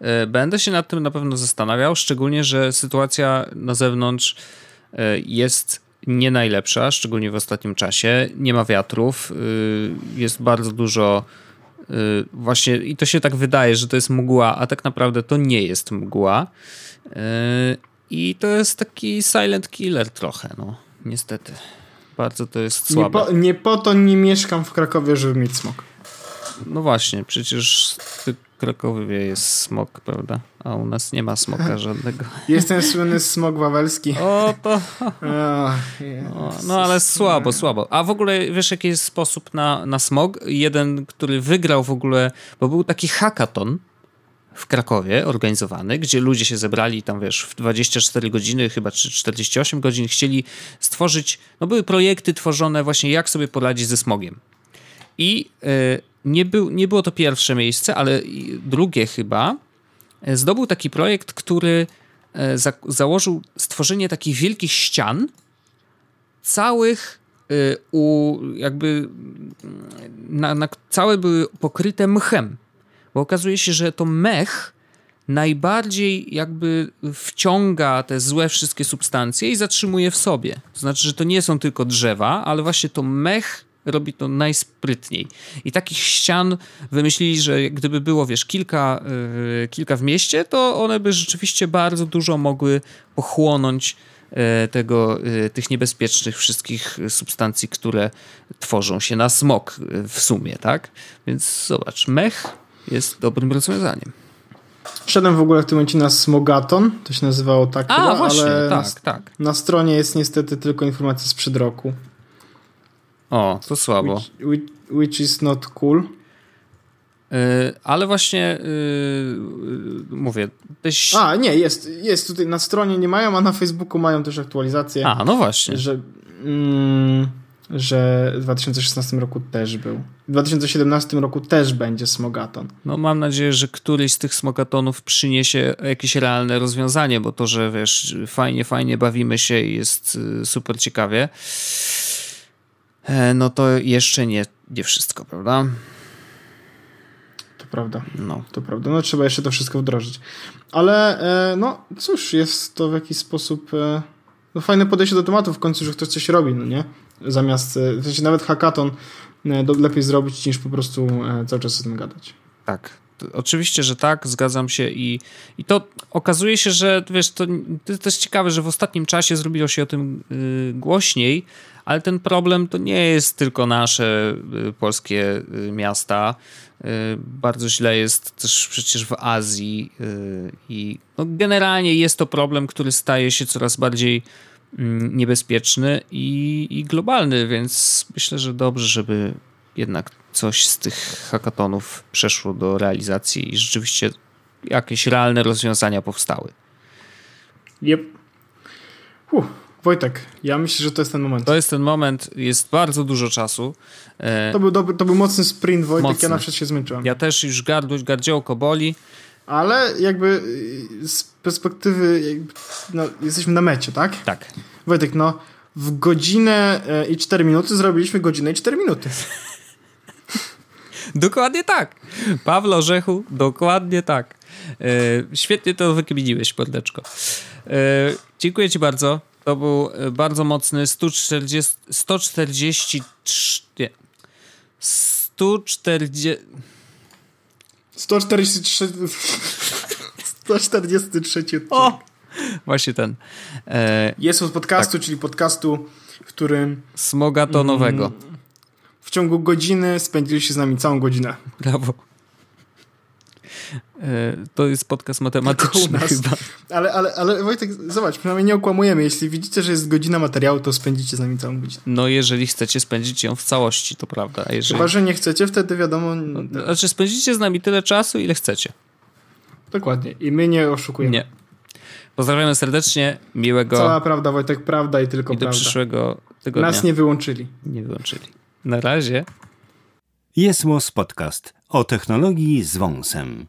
E, będę się nad tym na pewno zastanawiał, szczególnie, że sytuacja na zewnątrz e, jest nie najlepsza, szczególnie w ostatnim czasie. Nie ma wiatrów, e, jest bardzo dużo właśnie i to się tak wydaje, że to jest mgła, a tak naprawdę to nie jest mgła. I to jest taki silent killer trochę, no. Niestety. Bardzo to jest słabe. Nie po, nie po to nie mieszkam w Krakowie, żeby mieć smok. No właśnie, przecież Krakowie jest smok, prawda? A u nas nie ma smoka [LAUGHS] żadnego. Jest ten słynny smok wawelski. O, to... O, no ale słabo, słabo. A w ogóle wiesz, jaki jest sposób na, na smog? Jeden, który wygrał w ogóle, bo był taki hackathon w Krakowie organizowany, gdzie ludzie się zebrali tam, wiesz, w 24 godziny, chyba czy 48 godzin, chcieli stworzyć, no były projekty tworzone właśnie, jak sobie poradzić ze smogiem. I... Yy, nie, był, nie było to pierwsze miejsce, ale drugie chyba. E, zdobył taki projekt, który e, za, założył stworzenie takich wielkich ścian, całych e, u, jakby na, na, całe były pokryte mchem. Bo okazuje się, że to mech najbardziej jakby wciąga te złe wszystkie substancje i zatrzymuje w sobie. To znaczy, że to nie są tylko drzewa, ale właśnie to mech robi to najsprytniej. I takich ścian wymyślili, że gdyby było, wiesz, kilka, yy, kilka w mieście, to one by rzeczywiście bardzo dużo mogły pochłonąć yy, tego, yy, tych niebezpiecznych wszystkich substancji, które tworzą się na smog y, w sumie, tak? Więc zobacz, mech jest dobrym rozwiązaniem. Wszedłem w ogóle w tym momencie na Smogaton, to się nazywało tak A, chyba, właśnie, ale tak, na, tak. na stronie jest niestety tylko informacja sprzed roku. O, to słabo. Which, which, which is not cool. Yy, ale właśnie yy, mówię. Teś... A, nie, jest, jest tutaj na stronie nie mają, a na Facebooku mają też aktualizację. A, no właśnie. Że, mm, że w 2016 roku też był. W 2017 roku też będzie smogaton. No mam nadzieję, że któryś z tych smogatonów przyniesie jakieś realne rozwiązanie, bo to, że wiesz, fajnie, fajnie bawimy się i jest y, super ciekawie no to jeszcze nie, nie wszystko, prawda? To prawda. No. To prawda. No trzeba jeszcze to wszystko wdrożyć. Ale e, no cóż, jest to w jakiś sposób e, no, fajne podejście do tematu w końcu, że ktoś coś robi, no nie? Zamiast, e, w sensie nawet hackathon e, lepiej zrobić niż po prostu e, cały czas o tym gadać. Tak. Oczywiście, że tak, zgadzam się i, i to okazuje się, że wiesz, to, to jest ciekawe, że w ostatnim czasie zrobiło się o tym y, głośniej, ale ten problem to nie jest tylko nasze y, polskie y, miasta. Y, bardzo źle jest też przecież w Azji y, i no, generalnie jest to problem, który staje się coraz bardziej mm, niebezpieczny i, i globalny, więc myślę, że dobrze, żeby jednak coś z tych hackathonów przeszło do realizacji i rzeczywiście jakieś realne rozwiązania powstały. Yep. Huh. Wojtek, ja myślę, że to jest ten moment. To jest ten moment, jest bardzo dużo czasu. E, To był, dobry, to był mocny sprint, Wojtek, mocny. ja na przykład się zmęczyłem. Ja też już gardło, gardziołko boli. Ale jakby y, z perspektywy, jakby, no, jesteśmy na mecie, tak? Tak. Wojtek, no w godzinę e, i 4 minuty zrobiliśmy godzinę i 4 minuty. Dokładnie tak. Pawlo Orzechu, dokładnie tak. E, świetnie to wykminiłeś, Pordeczko. E, dziękuję ci bardzo. To był bardzo mocny 140, 143, nie, 140... 143... 143 odcinek. O! Właśnie ten. E, Jest od podcastu, tak. czyli podcastu, w którym... Smogatonowego. Mm, w ciągu godziny spędziliście z nami całą godzinę. Brawo. E, to jest podcast matematyczny chyba. Ale, ale, ale Wojtek, zobacz, przynajmniej nie okłamujemy. Jeśli widzicie, że jest godzina materiału, to spędzicie z nami całą godzinę. No jeżeli chcecie spędzić ją w całości, to prawda. A jeżeli... Chyba, że nie chcecie, wtedy wiadomo... No, znaczy spędzicie z nami tyle czasu, ile chcecie. Dokładnie. I my nie oszukujemy. Nie. Pozdrawiamy serdecznie, miłego... Cała prawda, Wojtek, prawda i tylko i prawda. do przyszłego tygodnia. Nas nie wyłączyli. Nie wyłączyli. Na razie. Jest Podcast o technologii z wąsem.